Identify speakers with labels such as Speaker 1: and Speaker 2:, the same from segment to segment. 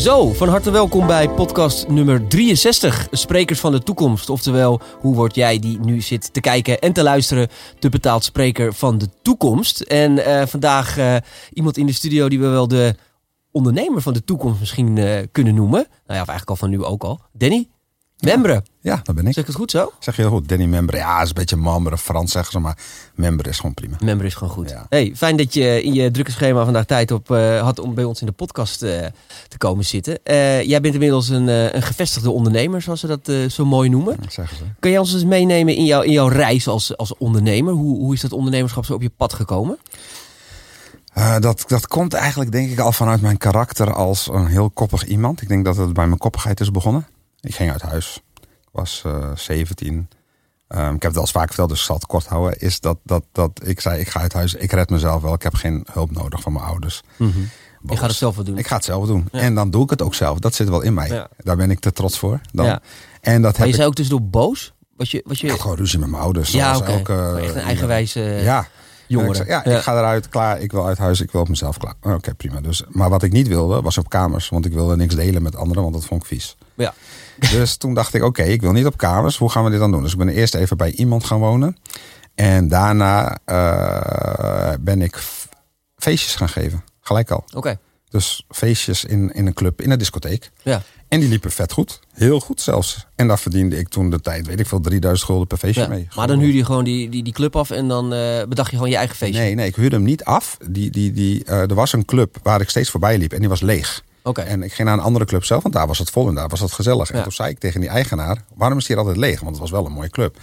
Speaker 1: Zo, van harte welkom bij podcast nummer 63, Sprekers van de Toekomst. Oftewel, hoe word jij die nu zit te kijken en te luisteren, de betaald spreker van de toekomst. En eh, vandaag eh, iemand in de studio die we wel de ondernemer van de toekomst misschien eh, kunnen noemen. Nou ja, of eigenlijk al van nu ook al. Danny Membre.
Speaker 2: Ja, dat ben ik.
Speaker 1: Zeg ik het goed zo?
Speaker 2: Zeg je heel goed. Danny Membre. Ja, is een beetje Membre, Frans zeggen ze, maar Membre is gewoon prima.
Speaker 1: Member is gewoon goed.
Speaker 2: Ja.
Speaker 1: Hey, fijn dat je in je drukke schema vandaag tijd op eh, had om bij ons in de podcast eh, te komen zitten. Eh, jij bent inmiddels een, een gevestigde ondernemer, zoals ze dat zo mooi noemen.
Speaker 2: Zeggen ze.
Speaker 1: Kun je ons eens meenemen in, jouw in jouw reis als, als ondernemer? Hoe, hoe is dat ondernemerschap zo op je pad gekomen?
Speaker 2: Dat, dat komt eigenlijk denk ik al vanuit mijn karakter als een heel koppig iemand. Ik denk dat het bij mijn koppigheid is begonnen. Ik ging uit huis. Ik was eh 17. Ehm, ik heb het al eens vaak verteld, dus ik zal het kort houden. Is dat, dat, dat ik zei, ik ga uit huis. Ik red mezelf wel. Ik heb geen hulp nodig van mijn ouders.
Speaker 1: Je gaat het zelf wel doen.
Speaker 2: Ik ga het zelf doen. En dan doe ik het ook zelf. Dat zit wel in mij.
Speaker 1: Ja.
Speaker 2: Daar ben ik te trots voor. Dan.
Speaker 1: Ja.
Speaker 2: En dat
Speaker 1: maar
Speaker 2: heb
Speaker 1: je
Speaker 2: ik
Speaker 1: zei ook tussendoor boos? Was je, was je...
Speaker 2: ik gewoon ruzie met mijn ouders.
Speaker 1: ja,
Speaker 2: elke,
Speaker 1: Gewoon echt een eigenwijze eh,
Speaker 2: Ja.
Speaker 1: jongere.
Speaker 2: En ik zei, ja, ik ga eruit, klaar. Ik wil uit huis, ik wil op mezelf klaar. Oké, prima. Dus, maar wat ik niet wilde, was op kamers. Want ik wilde niks delen met anderen, want dat vond ik vies.
Speaker 1: Ja.
Speaker 2: Dus toen dacht ik, oké, ik wil niet op kamers. Hoe gaan we dit dan doen? Dus ik ben eerst even bij iemand gaan wonen. En daarna eh, ben ik feestjes gaan geven. Gelijk al.
Speaker 1: Oké.
Speaker 2: Dus feestjes in, in een club, in een discotheek.
Speaker 1: Ja.
Speaker 2: En die liepen vet goed. Heel goed zelfs. En daar verdiende ik toen de tijd, weet ik veel, 3000 gulden per feestje
Speaker 1: ja.
Speaker 2: mee.
Speaker 1: Maar dan huurde je gewoon die, die, die club af en dan eh, bedacht je gewoon je eigen feestje.
Speaker 2: Nee, nee, ik huurde hem niet af. Die, die, die, eh, er was een club waar ik steeds voorbij liep en die was leeg. En ik ging naar een andere club zelf, want daar was het vol en daar was het gezellig. En toen zei ik tegen die eigenaar, waarom is hier altijd leeg? Want het was wel een mooie club.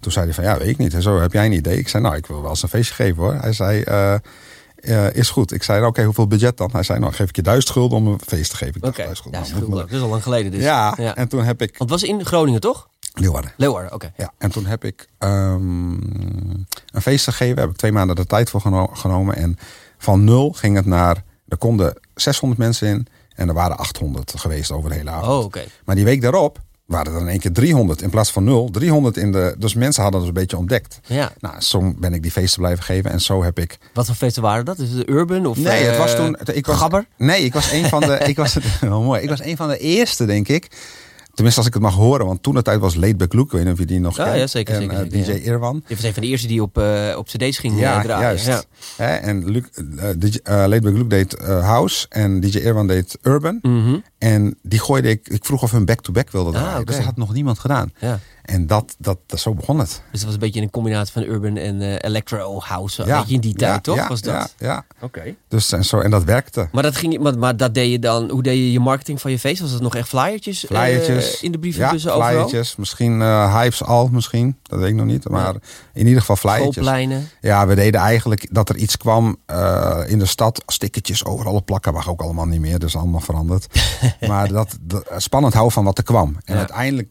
Speaker 2: Toen zei hij van, ja, weet ik niet. En zo, heb jij een idee? Ik zei, nou, ik wil wel eens een feestje geven hoor. Hij zei, eh, eh, is goed. Ik zei, nou, oké, hoeveel budget dan? Hij zei, nou, geef ik je duizend gulden om een feest te geven.
Speaker 1: Oké.
Speaker 2: duizend gulden,
Speaker 1: is
Speaker 2: nou,
Speaker 1: Dat is al lang geleden dus.
Speaker 2: ja,
Speaker 1: ja.
Speaker 2: en toen heb ik...
Speaker 1: Want het was in Groningen toch?
Speaker 2: Leeuwarden.
Speaker 1: Leeuwarden, oké.
Speaker 2: Ja, en toen heb ik ehm, een feest gegeven. Heb ik twee maanden de tijd voor geno- genomen. En van nul ging het naar... Er konden 600 mensen in. En er waren 800 geweest over de hele avond.
Speaker 1: Oh.
Speaker 2: Maar die week daarop waren er in één keer 300 in plaats van nul. 300 in de... Dus mensen hadden het een beetje ontdekt.
Speaker 1: Ja.
Speaker 2: Nou, zo ben ik die feesten blijven geven. En zo heb ik...
Speaker 1: Wat voor feesten waren dat? Is het Urban of
Speaker 2: Nee, het
Speaker 1: eh,
Speaker 2: was toen... Ik was,
Speaker 1: Gabber?
Speaker 2: Nee, ik was een van de... ik was het, wel mooi. Ik was een van de eerste, denk ik. Tenminste, als ik het mag horen. Want toen de tijd was Laidback Luke. Ik weet niet of je die nog
Speaker 1: Ja,
Speaker 2: kent.
Speaker 1: ja, zeker,
Speaker 2: En,
Speaker 1: zeker,
Speaker 2: eh, DJ Irwan.
Speaker 1: Je was een van de eerste die op, eh, op cd's ging
Speaker 2: Ja,
Speaker 1: eh, draaien.
Speaker 2: juist.
Speaker 1: Ja.
Speaker 2: Hè, en Luc, eh, DJ, Laidback Luke deed House en DJ Irwan deed Urban.
Speaker 1: Mhm.
Speaker 2: En die gooide ik, ik vroeg of hun back-to-back wilden
Speaker 1: Ah,
Speaker 2: draaien. Dus dat had nog niemand gedaan.
Speaker 1: Ja.
Speaker 2: En dat, dat, dat, zo begon het.
Speaker 1: Dus dat was een beetje een combinatie van Urban en eh, Electro House. Een
Speaker 2: Ja,
Speaker 1: beetje in die tijd,
Speaker 2: ja,
Speaker 1: toch?
Speaker 2: Ja,
Speaker 1: was dat?
Speaker 2: Ja, ja.
Speaker 1: Oké.
Speaker 2: Dus en, zo, en dat werkte.
Speaker 1: Maar dat ging, maar, maar dat deed je dan. Hoe deed je je marketing van je feest? Was het nog echt flyertjes? eh,
Speaker 2: Flyertjes.
Speaker 1: in de brievenbussen
Speaker 2: ja,
Speaker 1: overal?
Speaker 2: flyertjes. Misschien eh, hypes al, misschien. Dat weet ik nog niet. Maar in ieder geval flyertjes.
Speaker 1: Schoolpleinen.
Speaker 2: Ja, we deden eigenlijk dat er iets kwam in de stad. Stickertjes overal op plakken. Mag ook allemaal niet meer. Dat is allemaal veranderd. maar dat, dat spannend houden van wat er kwam. En uiteindelijk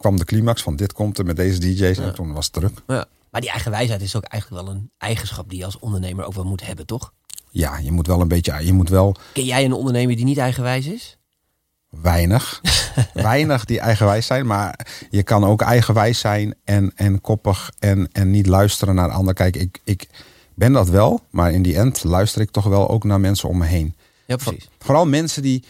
Speaker 2: kwam de climax van dit komt er met deze DJ's. En toen was het druk.
Speaker 1: Ja. Maar die eigen wijsheid is ook eigenlijk wel een eigenschap die je als ondernemer ook wel moet hebben, toch?
Speaker 2: Ja, je moet wel een beetje... Je moet wel
Speaker 1: Ken jij een ondernemer die niet eigenwijs is?
Speaker 2: weinig. weinig die eigenwijs zijn. Maar je kan ook eigenwijs zijn en, en koppig en, en niet luisteren naar anderen. Kijk, ik, ik ben dat wel. Maar in die end luister ik toch wel ook naar mensen om me heen.
Speaker 1: Ja, precies.
Speaker 2: Vooral mensen die,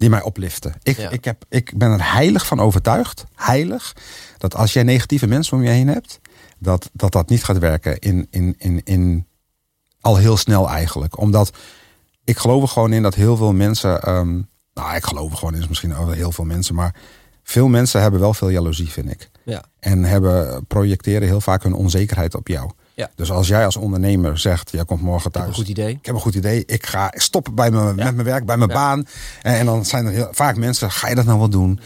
Speaker 2: die mij opliften. Ik,
Speaker 1: Ja.
Speaker 2: ik, heb, ik ben er heilig van overtuigd, heilig, dat als jij negatieve mensen om je heen hebt, dat dat, dat niet gaat werken in, in, in, in al heel snel eigenlijk. Omdat ik geloof er gewoon in dat heel veel mensen, ehm, nou ik geloof er gewoon in, is misschien over heel veel mensen, maar veel mensen hebben wel veel jaloezie, vind ik.
Speaker 1: Ja.
Speaker 2: En hebben, projecteren heel vaak hun onzekerheid op jou.
Speaker 1: Ja.
Speaker 2: Dus als jij als ondernemer zegt, jij komt morgen
Speaker 1: Dat is
Speaker 2: thuis.
Speaker 1: een goed idee.
Speaker 2: Ik heb een goed idee. Ik ga stoppen bij mijn, met mijn werk, bij mijn
Speaker 1: Ja.
Speaker 2: baan. En, en dan zijn er heel, vaak mensen, ga je dat nou wel doen?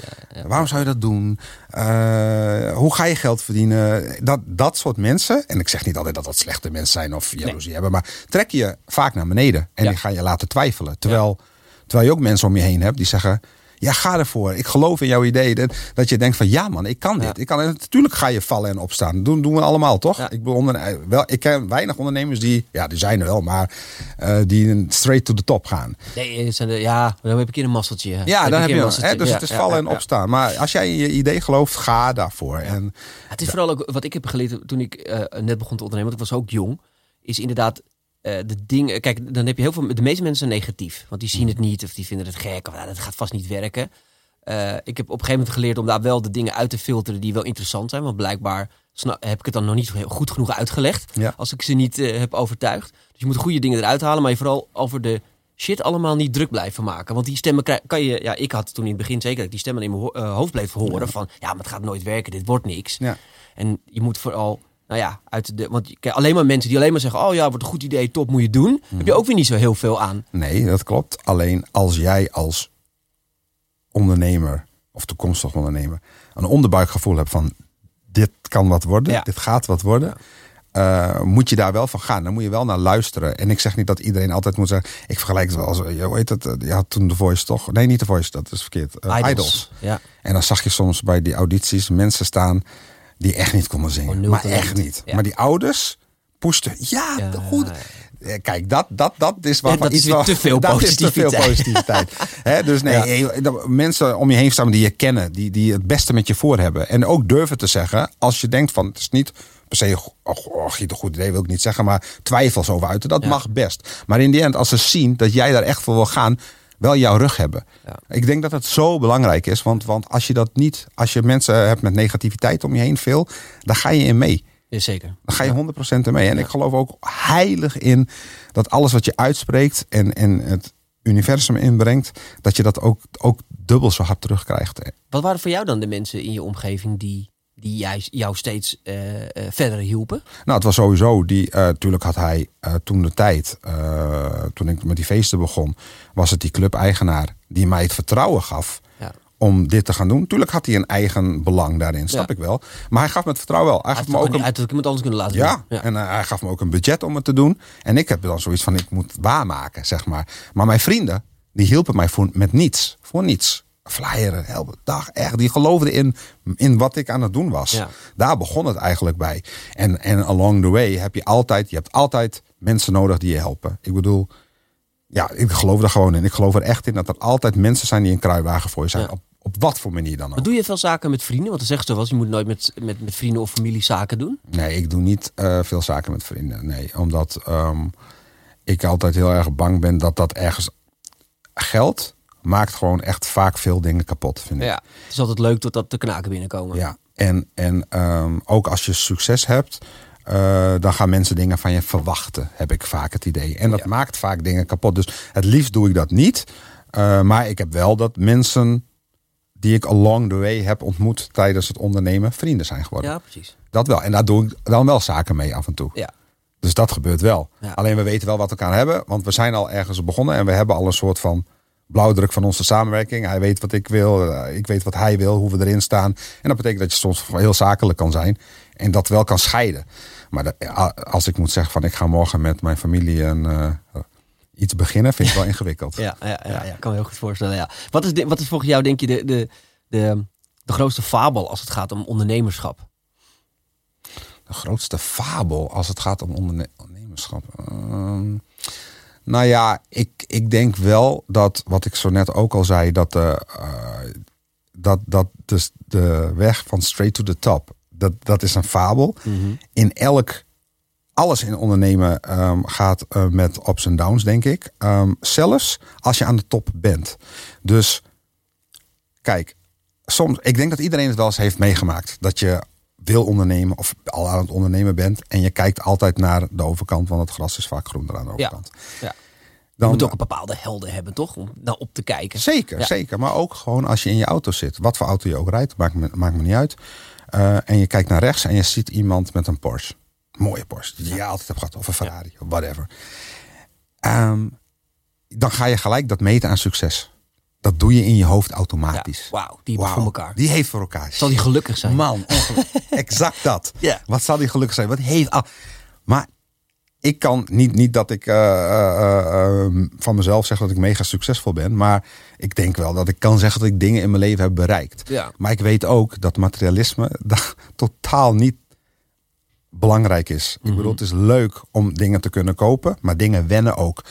Speaker 2: Waarom zou je dat doen? Eh, hoe ga je geld verdienen? Dat, dat soort mensen, en ik zeg niet altijd dat dat slechte mensen zijn of jaloezie hebben, maar trek je vaak naar beneden. En die ga je laten twijfelen. Terwijl, terwijl je ook mensen om je heen hebt die zeggen, Ja, ga ervoor. Ik geloof in jouw idee. Dat, dat je denkt van ja man, ik kan dit.
Speaker 1: Ja.
Speaker 2: Ik kan, natuurlijk ga je vallen en opstaan. Dat doen, doen we allemaal, toch?
Speaker 1: Ja.
Speaker 2: Ik, bedoel, onder, wel, ik ken weinig ondernemers die, ja die zijn er wel, maar eh, die straight to the top gaan.
Speaker 1: Nee, het zijn de, ja, dan heb ik een keer een masseltje.
Speaker 2: Ja, dan heb je
Speaker 1: een.
Speaker 2: Hè? Dus het is vallen en opstaan. Maar als jij in je idee gelooft, ga daarvoor. En
Speaker 1: Het is vooral ook wat ik heb geleerd toen ik eh, net begon te ondernemen, want ik was ook jong, is inderdaad eh, de dingen. Kijk, dan heb je heel veel. De meeste mensen zijn negatief. Want die zien het niet of die vinden het gek. Of ja, dat gaat vast niet werken. Eh, ik heb op een gegeven moment geleerd om daar wel de dingen uit te filteren die wel interessant zijn. Want blijkbaar heb ik het dan nog niet heel goed genoeg uitgelegd.
Speaker 2: Ja.
Speaker 1: Als ik ze niet eh, heb overtuigd. Dus je moet goede dingen eruit halen. Maar je vooral over de shit allemaal niet druk blijven maken. Want die stemmen krijg- kan je. Ja, ik had toen in het begin zeker dat ik die stemmen in mijn ho- hoofd bleef horen. Van ja, maar het gaat nooit werken. Dit wordt niks.
Speaker 2: Ja.
Speaker 1: En je moet vooral. Nou ja, uit de. Want je- kijk, alleen maar mensen die alleen maar zeggen: Oh ja, wordt een goed idee, top, moet je doen. Heb je ook weer niet zo heel veel aan.
Speaker 2: Nee, dat klopt. Alleen als jij als ondernemer of toekomstig ondernemer een onderbuikgevoel hebt van dit kan wat worden,
Speaker 1: Ja.
Speaker 2: dit gaat wat worden, eh, moet je daar wel van gaan. Dan moet je wel naar luisteren. En ik zeg niet dat iedereen altijd moet zeggen. Ik vergelijk het wel als, eh, hoe heet het? eh, Je had toen de Voice toch? Nee, niet de Voice, dat is verkeerd. Eh, Idols.
Speaker 1: Ja.
Speaker 2: En dan zag je soms bij die audities mensen staan die echt niet konden zingen. Maar
Speaker 1: talent.
Speaker 2: echt niet.
Speaker 1: Ja.
Speaker 2: Maar die ouders pushten. Ja,
Speaker 1: Ja,
Speaker 2: goed. Eh, Kijk, dat, dat, dat is
Speaker 1: dat is
Speaker 2: iets
Speaker 1: weer
Speaker 2: wat-
Speaker 1: te veel
Speaker 2: dat is te veel
Speaker 1: positiviteit.
Speaker 2: positiviteit. Dus nee, eh, mensen om je heen staan die je kennen, die, die het beste met je voor hebben. En ook durven te zeggen, als je denkt van het is niet per se, oh, giet een goed idee wil ik niet zeggen, maar twijfels over uiten, dat mag best. Maar in die end, als ze zien dat jij daar echt voor wil gaan, wel jouw rug hebben.
Speaker 1: Ja.
Speaker 2: Ik denk dat het zo belangrijk is, want, want als je dat niet, als je mensen hebt met negativiteit om je heen veel, dan ga je in mee.
Speaker 1: Ja, zeker.
Speaker 2: Dan ga je 100% ermee. En ik geloof ook heilig in dat alles wat je uitspreekt en, en het universum inbrengt, dat je dat ook, ook dubbel zo hard terugkrijgt.
Speaker 1: Wat waren voor jou dan de mensen in je omgeving die, die jij, jou steeds eh, verder hielpen?
Speaker 2: Nou, het was sowieso die. eh tuurlijk had hij toen de tijd, toen ik met die feesten begon, was het die club-eigenaar die mij het vertrouwen gaf
Speaker 1: Ja.
Speaker 2: om dit te gaan doen. Tuurlijk had hij een eigen belang daarin, snap
Speaker 1: Ja.
Speaker 2: ik wel. Maar hij gaf me het vertrouwen wel. Hij
Speaker 1: Hij
Speaker 2: gaf me
Speaker 1: ook
Speaker 2: een,
Speaker 1: uit dat ik iemand anders kunnen laten
Speaker 2: Ja,
Speaker 1: doen.
Speaker 2: En hij gaf me ook een budget om het te doen. En ik heb dan zoiets van, ik moet waarmaken, zeg maar. Maar mijn vrienden, die hielpen mij voor, met niets. Voor niets. Flyeren, helpen, dag, echt. Die geloofden in, in wat ik aan het doen was.
Speaker 1: Ja.
Speaker 2: Daar begon het eigenlijk bij. En, en along the way heb je altijd, je hebt altijd mensen nodig die je helpen. Ik bedoel, ja, ik geloof er gewoon in. Ik geloof er echt in dat er altijd mensen zijn die een kruiwagen voor je zijn.
Speaker 1: Ja.
Speaker 2: Op, op wat voor manier dan ook.
Speaker 1: Maar doe je veel zaken met vrienden? Want dan zeggen ze wel je moet nooit met, met, met vrienden of familie zaken doen.
Speaker 2: Nee, ik doe niet eh, veel zaken met vrienden. Nee, omdat ehm, ik altijd heel erg bang ben dat dat ergens geld maakt gewoon echt vaak veel dingen kapot, vind ik.
Speaker 1: Ja. Het is altijd leuk totdat de knaken binnenkomen.
Speaker 2: Ja, en, en ehm, ook als je succes hebt, eh, dan gaan mensen dingen van je verwachten, heb ik vaak het idee. En dat
Speaker 1: Ja.
Speaker 2: maakt vaak dingen kapot. Dus het liefst doe ik dat niet. Eh, maar ik heb wel dat mensen die ik along the way heb ontmoet tijdens het ondernemen vrienden zijn geworden.
Speaker 1: Ja, precies.
Speaker 2: Dat wel. En daar doe ik dan wel zaken mee af en toe.
Speaker 1: Ja.
Speaker 2: Dus dat gebeurt wel.
Speaker 1: Ja.
Speaker 2: Alleen we weten wel wat we elkaar hebben. Want we zijn al ergens begonnen. En we hebben al een soort van blauwdruk van onze samenwerking. Hij weet wat ik wil. eh, Ik weet wat hij wil. Hoe we erin staan. En dat betekent dat je soms heel zakelijk kan zijn. En dat wel kan scheiden. Maar de- a- als ik moet zeggen van ik ga morgen met mijn familie een, eh, iets beginnen. Vind ik wel ingewikkeld.
Speaker 1: Ja, ja, ja, ja, kan me heel goed voorstellen. Ja. Wat, is de, wat is volgens jou, denk je, de, de, de, de grootste fabel als het gaat om ondernemerschap?
Speaker 2: De grootste fabel als het gaat om onderne- ondernemerschap. Ehm, nou ja, ik, ik denk wel dat, wat ik zo net ook al zei, dat de, eh, dat, dat dus de weg van straight to the top, dat, dat is een fabel. In elk, alles in ondernemen ehm, gaat eh, met ups en downs, denk ik. Ehm, zelfs als je aan de top bent. Dus kijk, soms, ik denk dat iedereen het wel eens heeft meegemaakt. Dat je wil ondernemen of al aan het ondernemen bent. En je kijkt altijd naar de overkant, want het gras is vaak groener aan de overkant.
Speaker 1: Ja. Je
Speaker 2: Dan,
Speaker 1: moet ook een bepaalde helden hebben, toch? Om naar op te kijken.
Speaker 2: Zeker,
Speaker 1: Ja.
Speaker 2: zeker. Maar ook gewoon als je in je auto zit. Wat voor auto je ook rijdt, maakt me, maakt me niet uit. Eh, en je kijkt naar rechts en je ziet iemand met een Porsche. Mooie Porsche, die je altijd hebt gehad. Of een Ferrari, of whatever. Ehm, dan ga je gelijk dat meten aan succes. Dat doe je in je hoofd
Speaker 1: Ja.
Speaker 2: automatisch.
Speaker 1: Wauw, die
Speaker 2: Wauw,
Speaker 1: voor elkaar.
Speaker 2: Die heeft voor elkaar.
Speaker 1: Zal die gelukkig zijn?
Speaker 2: Man, exact dat.
Speaker 1: Ja.
Speaker 2: Wat zal die gelukkig zijn? Wat heeft. ah, maar ik kan niet, niet dat ik eh, eh, eh, eh, van mezelf zeg dat ik mega succesvol ben. Maar ik denk wel dat ik kan zeggen dat ik dingen in mijn leven heb bereikt.
Speaker 1: Ja.
Speaker 2: Maar ik weet ook dat materialisme dat totaal niet belangrijk is. Ik bedoel, het is leuk om dingen te kunnen kopen, maar dingen wennen ook.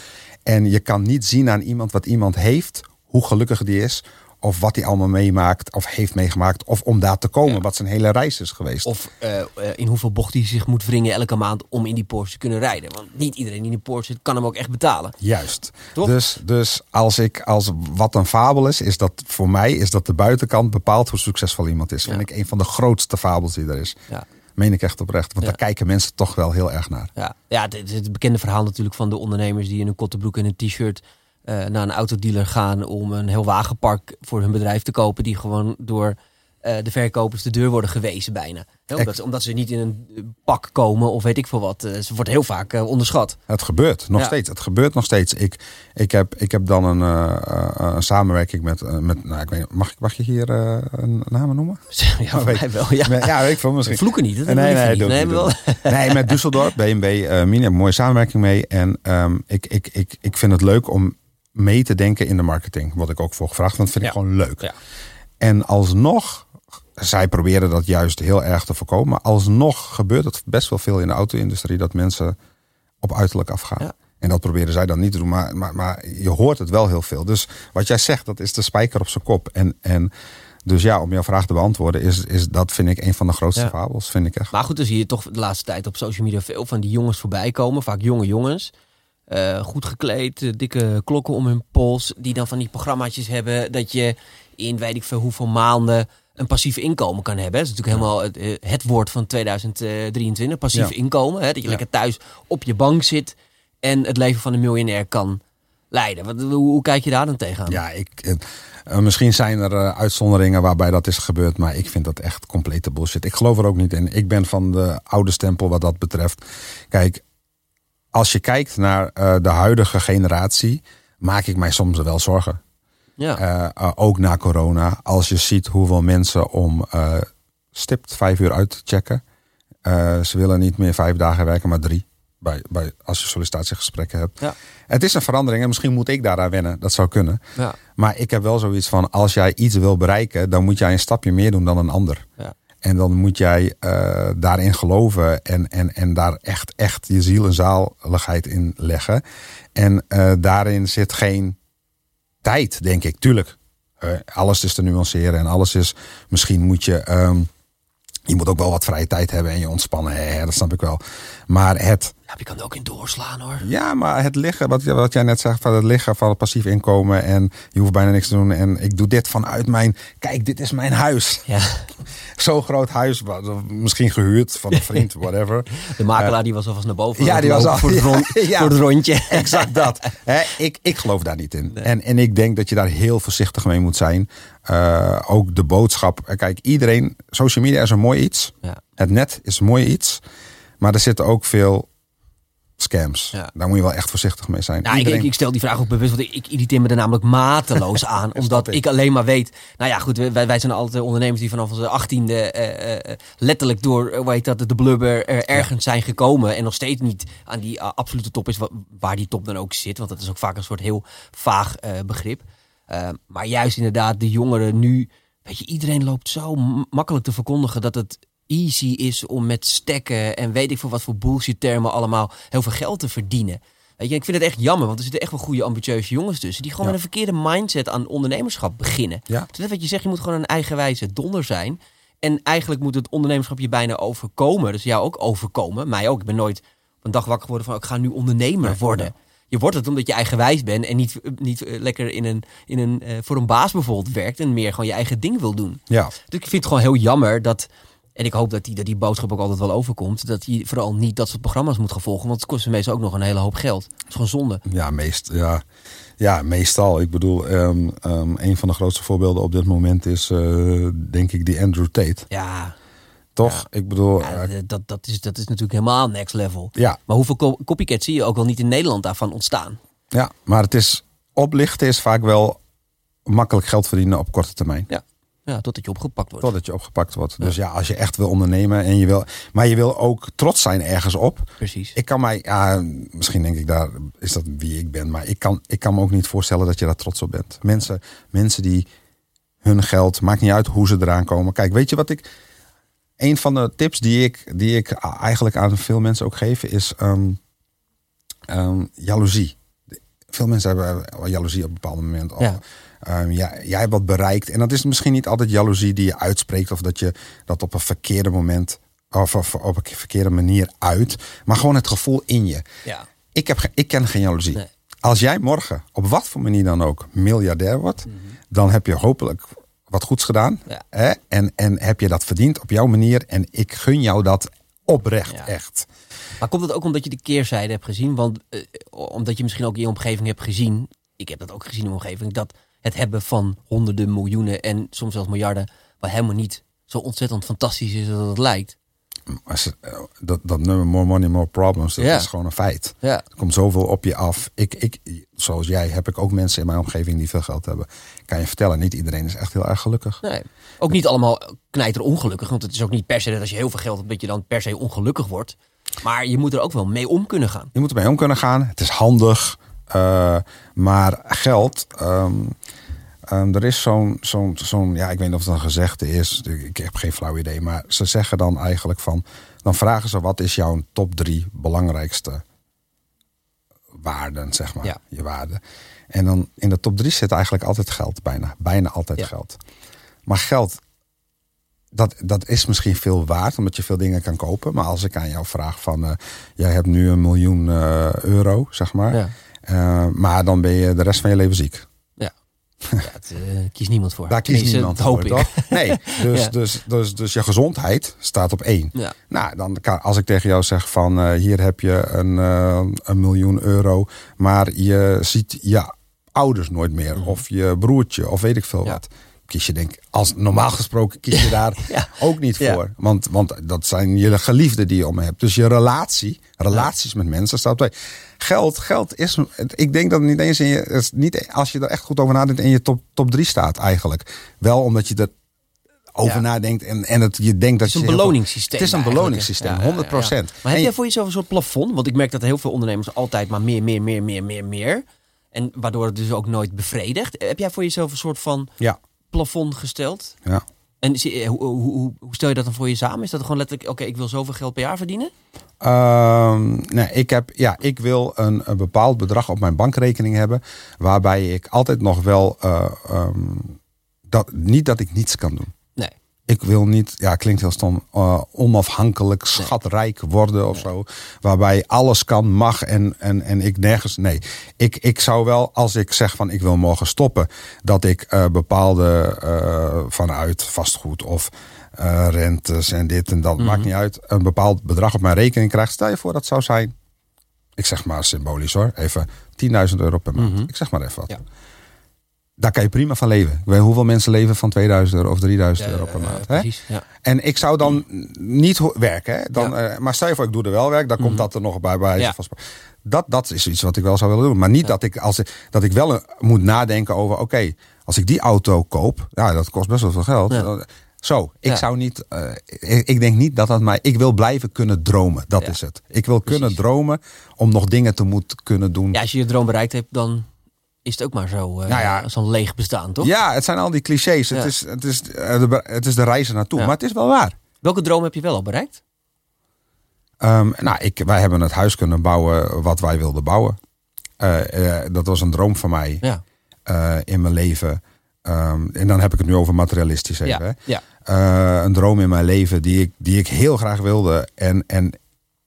Speaker 2: En je kan niet zien aan iemand wat iemand heeft, hoe gelukkig die is, of wat hij allemaal meemaakt of heeft meegemaakt. Of om daar te komen,
Speaker 1: Ja.
Speaker 2: wat zijn hele reis is geweest.
Speaker 1: Of eh, eh, in hoeveel bocht hij zich moet wringen elke maand om in die Porsche te kunnen rijden. Want niet iedereen die in die Porsche zit, kan hem ook echt betalen.
Speaker 2: Juist.
Speaker 1: Toch?
Speaker 2: Dus, dus als ik, als wat een fabel is, is dat voor mij is dat de buitenkant bepaalt hoe succesvol iemand is. Vind
Speaker 1: Ja.
Speaker 2: ik een van de grootste fabels die er is.
Speaker 1: Ja.
Speaker 2: Meen ik echt oprecht. Want
Speaker 1: Ja.
Speaker 2: daar kijken mensen toch wel heel erg naar.
Speaker 1: Ja, ja het, het bekende verhaal natuurlijk van de ondernemers die in een kottenbroek en een t-shirt eh, naar een autodealer gaan om een heel wagenpark voor hun bedrijf te kopen, die gewoon door eh, de verkopers de deur worden gewezen bijna. Omdat, ze, omdat ze niet in een pak komen of weet ik veel wat. Eh, ze wordt heel vaak onderschat.
Speaker 2: Het gebeurt nog
Speaker 1: Ja.
Speaker 2: steeds. Het gebeurt nog steeds. Ik, ik, heb, ik heb dan een, samenwerking met. met nou, ik weet, mag, ik, mag je hier een namen noemen?
Speaker 1: ja, voor mij wel. Ja.
Speaker 2: Met- ja, weet ik veel misschien.
Speaker 1: Vloeken niet.
Speaker 2: Nee, nee,
Speaker 1: niet. nee,
Speaker 2: niet, doe
Speaker 1: wel.
Speaker 2: Nee, met Düsseldorf, BMW, eh Mini, mooie samenwerking mee. En ehm, ik, ik, ik, ik vind het leuk om mee te denken in de marketing. Wat ik ook voor gevraagd, want dat vind ik gewoon leuk.
Speaker 1: Ja.
Speaker 2: En alsnog, zij proberen dat juist heel erg te voorkomen. Maar alsnog gebeurt het best wel veel in de auto-industrie dat mensen op uiterlijk afgaan.
Speaker 1: Ja.
Speaker 2: En dat proberen zij dan niet te doen. Maar, maar, maar je hoort het wel heel veel. Dus wat jij zegt, dat is de spijker op zijn kop. En, en dus ja, om jouw vraag te beantwoorden, is, is dat vind ik een van de grootste
Speaker 1: Ja.
Speaker 2: fabels. Vind ik echt.
Speaker 1: Maar goed, dan zie je toch de laatste tijd op social media veel van die jongens voorbij komen. Vaak jonge jongens. Eh, goed gekleed, eh, dikke klokken om hun pols. Die dan van die programmaatjes hebben dat je in weet ik veel hoeveel maanden een passief inkomen kan hebben. Dat is natuurlijk helemaal het, eh, het woord van 2023, passief
Speaker 2: Ja.
Speaker 1: inkomen. Hè? Dat je
Speaker 2: Ja.
Speaker 1: lekker thuis op je bank zit en het leven van een miljonair kan leiden. Wat, hoe, hoe kijk je daar dan tegenaan?
Speaker 2: Ja, ik, misschien zijn er uitzonderingen waarbij dat is gebeurd, maar ik vind dat echt complete bullshit. Ik geloof er ook niet in. Ik ben van de oude stempel wat dat betreft. Kijk, als je kijkt naar eh, de huidige generatie, maak ik mij soms wel zorgen.
Speaker 1: Ja.
Speaker 2: Eh, eh, ook na corona. Als je ziet hoeveel mensen om stipt vijf uur uit te checken. Ze willen niet meer vijf dagen werken, maar drie. Bij, bij, als je sollicitatiegesprekken hebt.
Speaker 1: Ja.
Speaker 2: Het is een verandering en misschien moet ik daaraan wennen. Dat zou kunnen.
Speaker 1: ja.
Speaker 2: Maar ik heb wel zoiets van, als jij iets wil bereiken, dan moet jij een stapje meer doen dan een ander.
Speaker 1: Ja.
Speaker 2: En dan moet jij eh, daarin geloven en, en, en daar echt, echt je ziel en zaligheid in leggen. En eh, daarin zit geen tijd, denk ik. Tuurlijk, eh, alles is te nuanceren en alles is, misschien moet je, ehm, je moet ook wel wat vrije tijd hebben en je ontspannen. Hè, dat snap ik wel. Maar het,
Speaker 1: ja, je kan er ook in doorslaan hoor.
Speaker 2: ja, maar het liggen, wat, wat jij net zegt, van het liggen van het passief inkomen en je hoeft bijna niks te doen. En ik doe dit vanuit mijn, kijk, dit is mijn huis.
Speaker 1: Ja.
Speaker 2: Zo'n groot huis, misschien gehuurd van een vriend, whatever.
Speaker 1: De makelaar die was alvast naar boven.
Speaker 2: Ja, die was al-
Speaker 1: voor het, rond,
Speaker 2: Ja.
Speaker 1: voor het rondje.
Speaker 2: Exact dat. Ik, ik geloof daar niet in. En, en ik denk dat je daar heel voorzichtig mee moet zijn. Eh, ook de boodschap. Eh, Kijk, iedereen, social media is een mooi iets.
Speaker 1: Ja.
Speaker 2: Het net is een mooi iets. Maar er zitten ook veel scams.
Speaker 1: Ja.
Speaker 2: Daar moet je wel echt voorzichtig mee zijn.
Speaker 1: Nou, ik,
Speaker 2: Iedereen-
Speaker 1: ik, ik stel die vraag ook bewust, want ik, irriteer me er namelijk mateloos aan. omdat
Speaker 2: ik.
Speaker 1: alleen maar weet... Nou ja, goed, wij, wij zijn altijd ondernemers die vanaf onze achttiende eh, letterlijk door, heet dat, de blubber er ergens zijn gekomen. En nog steeds niet aan die absolute top is, wa- waar die top dan ook zit. Want dat is ook vaak een soort heel vaag begrip. Maar juist inderdaad, de jongeren nu... Weet je, iedereen loopt zo makkelijk te verkondigen dat het easy is om met stekken en weet ik veel wat voor bullshit termen allemaal heel veel geld te verdienen. Weet je, ik vind het echt jammer, want er zitten echt wel goede ambitieuze jongens tussen die gewoon
Speaker 2: Ja.
Speaker 1: met een verkeerde mindset aan ondernemerschap beginnen.
Speaker 2: Ja.
Speaker 1: Dus net wat je zegt, je moet gewoon een eigenwijze donder zijn. En eigenlijk moet het ondernemerschap je bijna overkomen. Dus jou ook overkomen, mij ook. Ik ben nooit een dag wakker geworden van ik ga nu ondernemer worden. Je wordt het omdat je eigenwijs bent en niet, niet eh, lekker in een, in een, eh, voor een baas bijvoorbeeld werkt en meer gewoon je eigen ding wil doen.
Speaker 2: Ja,
Speaker 1: Dus ik vind het gewoon heel jammer dat. En ik hoop dat die, dat die boodschap ook altijd wel overkomt. Dat hij vooral niet dat soort programma's moet gaan volgen. Want het kost meestal ook nog een hele hoop geld. Het is gewoon zonde.
Speaker 2: ja, meest, ja. ja, meestal. Ik bedoel, ehm, ehm, een van de grootste voorbeelden op dit moment is, eh, denk ik, die Andrew Tate.
Speaker 1: Ja,
Speaker 2: Toch? Ik bedoel,
Speaker 1: ja dat, dat, is, dat is natuurlijk helemaal next level.
Speaker 2: ja,
Speaker 1: Maar hoeveel co- copycats zie je ook wel niet in Nederland daarvan ontstaan?
Speaker 2: ja, maar het is, oplichten is vaak wel makkelijk geld verdienen op korte termijn.
Speaker 1: Ja, totdat je opgepakt wordt.
Speaker 2: Totdat je opgepakt wordt. Dus ja, als je echt wil ondernemen en je wil. Maar je wil ook trots zijn ergens op.
Speaker 1: Precies.
Speaker 2: Ik kan mij, ja, misschien denk ik daar, is dat wie ik ben. Maar ik kan, ik kan me ook niet voorstellen dat je daar trots op bent. Mensen, mensen die hun geld, maakt niet uit hoe ze eraan komen. Kijk, weet je wat ik. Een van de tips die ik, die ik eigenlijk aan veel mensen ook geef, is ehm, jaloezie. Veel mensen hebben jaloezie op een bepaald moment.
Speaker 1: Ja.
Speaker 2: Ehm, ja, jij hebt wat bereikt. En dat is misschien niet altijd jaloezie die je uitspreekt. Of dat je dat op een verkeerde moment. Of, of op een verkeerde manier uit. Maar gewoon het gevoel in je.
Speaker 1: Ja.
Speaker 2: Ik, heb, ik ken geen jaloezie.
Speaker 1: Nee.
Speaker 2: Als jij morgen, op wat voor manier dan ook, miljardair wordt. Dan heb je hopelijk wat goeds gedaan.
Speaker 1: Ja.
Speaker 2: Hè? En, en heb je dat verdiend op jouw manier. En ik gun jou dat oprecht,
Speaker 1: Ja.
Speaker 2: echt.
Speaker 1: Maar komt het ook omdat je de keerzijde hebt gezien? Want eh, omdat je misschien ook in je omgeving hebt gezien, ik heb dat ook gezien in mijn omgeving, dat het hebben van honderden miljoenen en soms zelfs miljarden, wat helemaal niet zo ontzettend fantastisch is als het lijkt.
Speaker 2: Eh, dat, dat nummer More Money, More Problems, dat
Speaker 1: Ja.
Speaker 2: is gewoon een feit.
Speaker 1: Ja.
Speaker 2: Er komt zoveel op je af. Ik, ik, zoals jij heb ik ook mensen in mijn omgeving die veel geld hebben. Kan je vertellen, niet iedereen is echt heel erg gelukkig.
Speaker 1: Nee. Ook niet allemaal knijter ongelukkig, want het is ook niet per se dat als je heel veel geld hebt, dat je dan per se ongelukkig wordt. Maar je moet er ook wel mee om kunnen gaan.
Speaker 2: Je moet ermee om kunnen gaan. Het is handig. eh, maar geld. ehm, ehm, er is zo'n, zo'n, zo'n, ja, ik weet niet of het een gezegde is. Ik heb geen flauw idee. Maar ze zeggen dan eigenlijk van. Dan vragen ze wat is jouw top drie belangrijkste waarden, zeg maar.
Speaker 1: Ja.
Speaker 2: Je waarden. En dan in de top drie zit eigenlijk altijd geld, bijna. Bijna altijd
Speaker 1: Ja.
Speaker 2: geld. Maar geld, dat, dat is misschien veel waard, omdat je veel dingen kan kopen. Maar als ik aan jou vraag van, eh, jij hebt nu een miljoen eh, euro, zeg maar.
Speaker 1: Ja.
Speaker 2: Eh, maar dan ben je de rest van je leven ziek.
Speaker 1: Ja. het eh, kiest niemand voor.
Speaker 2: Daar kiest
Speaker 1: Tenminste,
Speaker 2: niemand
Speaker 1: hoop
Speaker 2: voor,
Speaker 1: ik.
Speaker 2: toch? Nee, dus,
Speaker 1: Ja.
Speaker 2: dus, dus, dus je gezondheid staat op één.
Speaker 1: Ja.
Speaker 2: Nou, dan kan, als ik tegen jou zeg van eh, hier heb je een, eh, een miljoen euro, maar je ziet je ouders nooit meer, of je broertje, of weet ik veel
Speaker 1: Mhm.
Speaker 2: Wat. Kies je denk, als normaal gesproken kies je daar
Speaker 1: Ja.
Speaker 2: ook niet
Speaker 1: Ja.
Speaker 2: voor. Want, want dat zijn je geliefden die je om hebt. Dus je relatie, relaties met mensen staat twee. Geld, geld is, ik denk dat het niet eens in je, het is niet, als je er echt goed over nadenkt, in je top, top drie staat eigenlijk. Wel omdat je er over nadenkt en, en het, je denkt dat
Speaker 1: Het is
Speaker 2: je
Speaker 1: een beloningssysteem.
Speaker 2: Het is een beloningssysteem,
Speaker 1: Ja, ja, ja,
Speaker 2: 100 procent.
Speaker 1: Maar heb jij voor jezelf een soort plafond? Want ik merk dat heel veel ondernemers altijd maar meer, meer, meer, meer, meer, meer. En waardoor het dus ook nooit bevredigt. Heb jij voor jezelf een soort van
Speaker 2: Ja,
Speaker 1: plafond gesteld?
Speaker 2: ja.
Speaker 1: En zie- eh, hoe, hoe, hoe, stel je dat dan voor je samen? Is dat gewoon letterlijk, oké, ik wil zoveel geld per jaar verdienen?
Speaker 2: Ehm, nee, ik, heb, ja, ik wil een, een bepaald bedrag op mijn bankrekening hebben. Waarbij ik altijd nog wel. eh, ehm, dat, niet dat ik niets kan doen. Ik wil niet, ja, klinkt heel stom, eh, onafhankelijk, schatrijk worden of zo. Waarbij alles kan, mag en, en, en ik nergens. Nee, ik, ik zou wel, als ik zeg van ik wil morgen stoppen, dat ik eh, bepaalde eh, vanuit vastgoed of rentes en dit en dat, maakt niet uit, een bepaald bedrag op mijn rekening krijg. Stel je voor dat zou zijn, ik zeg maar symbolisch hoor, even 10.000 euro per maand. Ik zeg maar even wat.
Speaker 1: Ja.
Speaker 2: Daar kan je prima van leven. Ik weet hoeveel mensen leven van 2000 euro of 3000 euro per
Speaker 1: Eh,
Speaker 2: maand. Hè?
Speaker 1: precies, ja.
Speaker 2: En ik zou dan niet werken. Hè? Dan, eh, maar stel je voor, ik doe er wel werk. Dan komt dat er nog bij. bij dat, dat is iets wat ik wel zou willen doen. Maar niet dat, ik, als dat ik wel een- moet nadenken over... Oké, als ik die auto koop... Ja, dat kost best wel veel geld. Zo, ik
Speaker 1: Ja.
Speaker 2: zou niet... eh, ik, ik denk niet dat dat mij... Ik wil blijven kunnen dromen. Dat
Speaker 1: Ja.
Speaker 2: is het. Ik wil kunnen dromen om nog dingen te moeten kunnen doen.
Speaker 1: ja, als je je droom bereikt hebt, dan is het ook maar zo eh
Speaker 2: Nou ja.
Speaker 1: zo'n leeg bestaan, toch?
Speaker 2: Ja, het zijn al die clichés.
Speaker 1: Ja.
Speaker 2: Het, is, het, is, eh, de, het is de reis naartoe.
Speaker 1: Ja.
Speaker 2: Maar het is wel waar.
Speaker 1: Welke droom heb je wel al bereikt?
Speaker 2: Ehm, nou, ik, wij hebben het huis kunnen bouwen wat wij wilden bouwen. Eh, dat was een droom van mij
Speaker 1: Ja.
Speaker 2: in mijn leven. Ehm, en dan heb ik het nu over materialistisch even.
Speaker 1: Ja.
Speaker 2: hè.
Speaker 1: ja.
Speaker 2: Een droom in mijn leven die ik, die ik heel graag wilde. En, en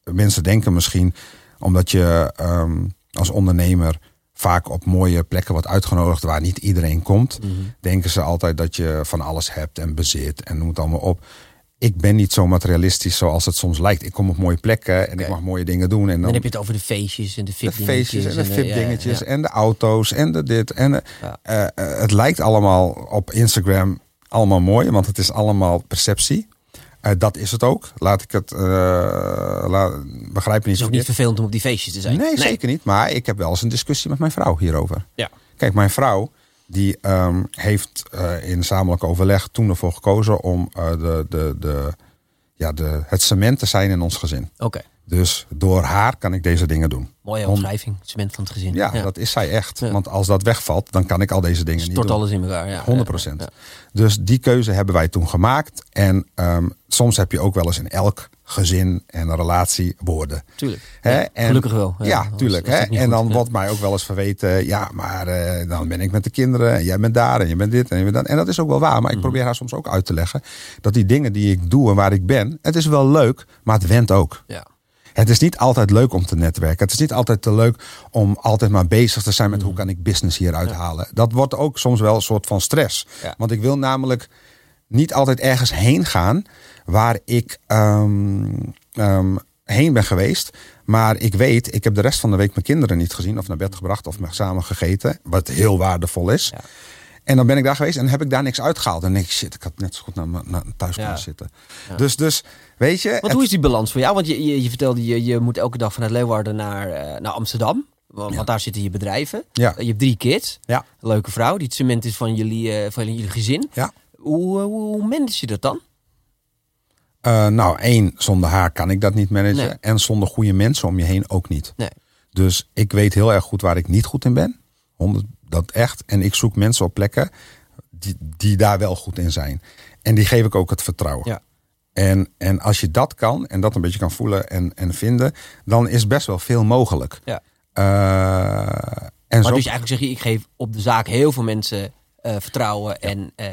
Speaker 2: mensen denken misschien, omdat je ehm, als ondernemer vaak op mooie plekken wordt uitgenodigd waar niet iedereen komt,
Speaker 1: Mhm.
Speaker 2: denken ze altijd dat je van alles hebt en bezit en noem het allemaal op. Ik ben niet zo materialistisch zoals het soms lijkt. Ik kom op mooie plekken en ik mag mooie dingen doen. En dan,
Speaker 1: Dan heb je het over de feestjes en de
Speaker 2: de
Speaker 1: VIP-dingetjes.
Speaker 2: feestjes en de
Speaker 1: ja.
Speaker 2: en de auto's en de dit. En de-
Speaker 1: Ja.
Speaker 2: eh, eh, het lijkt allemaal op Instagram allemaal mooi, want het is allemaal perceptie. Eh, dat is het ook. Laat ik het. la, begrijp me
Speaker 1: Het
Speaker 2: niet
Speaker 1: is ook niet vervelend om op die feestjes te zijn.
Speaker 2: Nee, zeker niet. Maar ik heb wel eens een discussie met mijn vrouw hierover.
Speaker 1: Ja.
Speaker 2: Kijk, mijn vrouw die ehm, heeft eh, in zamelijk overleg toen ervoor gekozen om de, de, de, ja, de, het cement te zijn in ons gezin.
Speaker 1: Oké.
Speaker 2: Dus door haar kan ik deze dingen doen.
Speaker 1: Mooie omschrijving. Cement van het gezin.
Speaker 2: Ja, dat is zij echt. Want als dat wegvalt, dan kan ik al deze dingen niet
Speaker 1: Stort
Speaker 2: doen.
Speaker 1: alles in elkaar. Ja.
Speaker 2: 100 procent. Dus die keuze hebben wij toen gemaakt. En ehm, soms heb je ook wel eens in elk gezin en relatie woorden.
Speaker 1: Tuurlijk.
Speaker 2: Hè? En,
Speaker 1: gelukkig wel. Ja,
Speaker 2: tuurlijk. Hè? En dan wordt mij ook wel eens verweten. Ja, maar eh, dan ben ik met de kinderen. En jij bent daar en je bent dit en je bent dat. En dat is ook wel waar.
Speaker 1: Mhm.
Speaker 2: Maar ik probeer haar soms ook uit te leggen. Dat die dingen die ik doe en waar ik ben. Het is wel leuk, maar het went ook.
Speaker 1: Ja.
Speaker 2: Het is niet altijd leuk om te netwerken. Het is niet altijd te leuk om altijd maar bezig te zijn met hoe kan ik business hieruit halen. Dat wordt ook soms wel een soort van stress. Want ik wil namelijk niet altijd ergens heen gaan waar ik ehm, ehm, heen ben geweest. Maar ik weet, ik heb de rest van de week mijn kinderen niet gezien of naar bed gebracht of met samen gegeten. Wat heel waardevol is.
Speaker 1: Ja.
Speaker 2: En dan ben ik daar geweest en heb ik daar niks uitgehaald. En denk ik, shit, ik had net zo goed naar, mijn- naar thuis
Speaker 1: Ja.
Speaker 2: kunnen zitten. Dus, dus, weet je.
Speaker 1: Want
Speaker 2: het-
Speaker 1: hoe is die balans voor jou? Want je, je, je vertelde, je, je moet elke dag vanuit Leeuwarden naar, eh, naar Amsterdam. Want, want daar zitten je bedrijven.
Speaker 2: Ja.
Speaker 1: Je hebt drie kids.
Speaker 2: Ja.
Speaker 1: Een leuke vrouw. Die het cement is van jullie, eh, van jullie gezin.
Speaker 2: Ja.
Speaker 1: Hoe, eh, hoe, hoe manage je dat dan?
Speaker 2: Nou, één, zonder haar kan ik dat niet managen.
Speaker 1: Nee.
Speaker 2: En zonder goede mensen om je heen ook niet.
Speaker 1: Nee.
Speaker 2: Dus ik weet heel erg goed waar ik niet goed in ben. 100, dat echt. En ik zoek mensen op plekken die, die daar wel goed in zijn. En die geef ik ook het vertrouwen.
Speaker 1: Ja.
Speaker 2: En, en als je dat kan en dat een beetje kan voelen en, en vinden, dan is best wel veel mogelijk.
Speaker 1: Ja.
Speaker 2: Eh, en
Speaker 1: Maar
Speaker 2: zo,
Speaker 1: dus eigenlijk zeg je, ik geef op de zaak heel veel mensen eh, vertrouwen en eh,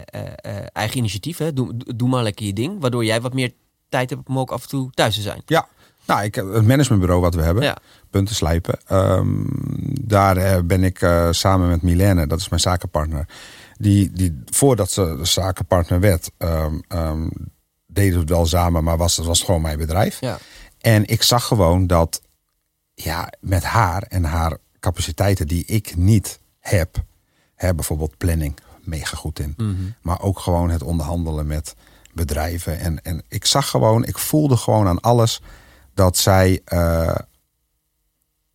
Speaker 1: eigen initiatief. Hè? Doe, doe- doe maar lekker je ding. Waardoor jij wat meer tijd hebt om ook af en toe thuis te zijn.
Speaker 2: Ja, nou, ik het managementbureau wat we hebben,
Speaker 1: Ja.
Speaker 2: punten slijpen. Ehm, daar eh, ben ik eh, samen met Milene, dat is mijn zakenpartner. Die, die voordat ze de zakenpartner werd, ehm, deden we het wel samen, maar was, het was gewoon mijn bedrijf.
Speaker 1: Ja.
Speaker 2: En ik zag gewoon dat ja, met haar en haar capaciteiten die ik niet heb, hè, bijvoorbeeld planning, mega goed in.
Speaker 1: Mhm.
Speaker 2: Maar ook gewoon het onderhandelen met bedrijven. En, en ik zag gewoon, ik voelde gewoon aan alles dat zij eh,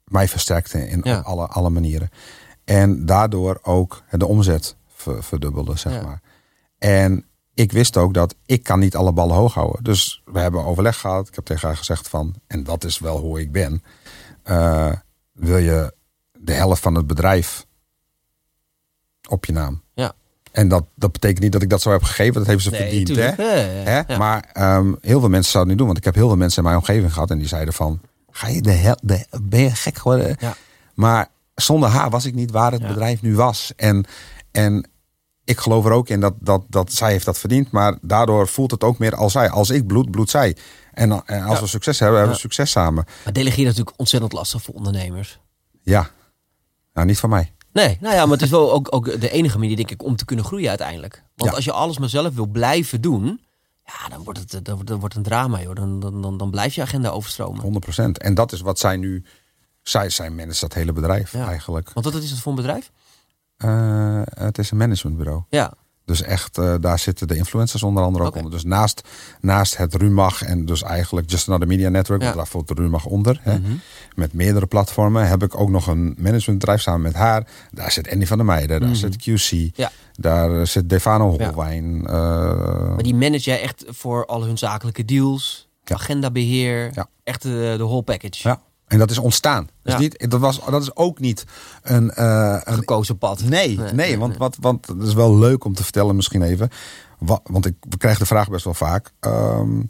Speaker 2: mij versterkte in
Speaker 1: Ja.
Speaker 2: alle, alle manieren. En daardoor ook de omzet ver- verdubbelde, zeg
Speaker 1: Ja.
Speaker 2: maar. En ik wist ook dat ik kan niet alle ballen hoog houden. Dus we hebben overleg gehad. Ik heb tegen haar gezegd van, en dat is wel hoe ik ben. eh, wil je de helft van het bedrijf op je naam? En dat, dat betekent niet dat ik dat zo heb gegeven. Dat heeft ze verdiend. Hè?
Speaker 1: tuurlijk. Ja, ja, ja.
Speaker 2: Hè?
Speaker 1: Ja.
Speaker 2: Maar ehm, heel veel mensen zouden het niet doen. Want ik heb heel veel mensen in mijn omgeving gehad. En die zeiden van, ga je de hel, de, ben je gek geworden? Maar zonder haar was ik niet waar het bedrijf nu was. En, en ik geloof er ook in dat, dat, dat zij heeft dat verdiend. Maar daardoor voelt het ook meer als zij. Als ik bloed, bloed zij. En, en als we succes hebben, hebben we succes samen.
Speaker 1: Maar delegeren is natuurlijk ontzettend lastig voor ondernemers.
Speaker 2: Ja. Nou, niet van mij.
Speaker 1: Nee, nou ja, maar het is wel ook, ook de enige manier, denk ik, om te kunnen groeien uiteindelijk. Want
Speaker 2: Ja.
Speaker 1: als je alles maar zelf wil blijven doen, ja, dan wordt het, dan wordt, dan wordt een drama, joh. Dan, dan, dan, dan blijft je agenda overstromen.
Speaker 2: 100%. En dat is wat zij nu... Zij, zij managt dat hele bedrijf
Speaker 1: Ja.
Speaker 2: eigenlijk.
Speaker 1: Want wat is het voor een bedrijf?
Speaker 2: Eh, het is een managementbureau.
Speaker 1: Ja,
Speaker 2: Dus echt, eh, daar zitten de influencers onder andere ook onder. Dus naast, naast het Rumach en dus eigenlijk Just Another Media Network,
Speaker 1: Ja.
Speaker 2: want daar valt de Rumach onder. Hè,
Speaker 1: Mhm.
Speaker 2: Met meerdere platformen heb ik ook nog een managementbedrijf samen met haar. Daar zit Andy van der Meijden, daar
Speaker 1: Mhm.
Speaker 2: zit QC,
Speaker 1: Ja.
Speaker 2: daar zit Defano Holwijn. eh,
Speaker 1: maar die manage jij echt voor al hun zakelijke deals, agendabeheer, echt de, de whole package.
Speaker 2: ja. En dat is ontstaan. Dus
Speaker 1: Ja.
Speaker 2: niet, dat, was, dat is ook niet een, eh, een
Speaker 1: Gekozen pad.
Speaker 2: Nee, nee,
Speaker 1: Nee, nee,
Speaker 2: want. Wat, want het is wel leuk om te vertellen misschien even. Wa- want ik we krijgen de vraag best wel vaak. Ehm,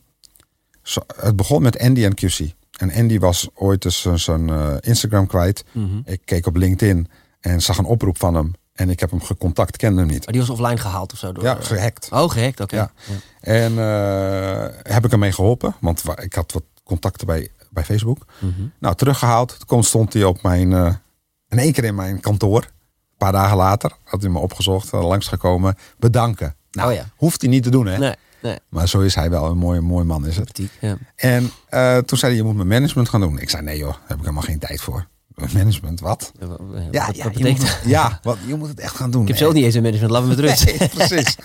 Speaker 2: zo- het begon met Andy en QC. En Andy was ooit dus zijn- eh, Instagram kwijt.
Speaker 1: Mhm.
Speaker 2: Ik keek op LinkedIn en zag een oproep van hem. En ik heb hem gecontact, kende hem niet.
Speaker 1: Maar die was offline gehaald of zo? Door,
Speaker 2: Ja, gehackt.
Speaker 1: Oh, gehackt, oké.
Speaker 2: Ja. En eh, heb ik hem mee geholpen. Want wa- ik had wat contacten bij, bij Facebook.
Speaker 1: Mhm.
Speaker 2: Nou, teruggehaald. Toen stond hij op mijn, eh, in één keer in mijn kantoor. Een paar dagen later had hij me opgezocht, eh, langsgekomen. Bedanken. Nou,
Speaker 1: Oh ja.
Speaker 2: hoeft hij niet te doen, hè?
Speaker 1: Nee, nee.
Speaker 2: Maar zo is hij wel. Een mooie, mooi man is het.
Speaker 1: Sympathiek, ja.
Speaker 2: En eh, toen zei hij, je moet mijn management gaan doen. Ik zei, nee joh, daar heb ik helemaal geen tijd voor. Management, wat?
Speaker 1: Ja, wat,
Speaker 2: Ja,
Speaker 1: wat
Speaker 2: ja,
Speaker 1: betekent
Speaker 2: je moet, ja wat, je moet het echt gaan doen.
Speaker 1: Ik heb zelf niet eens een management, laat me met rust.
Speaker 2: Nee, precies.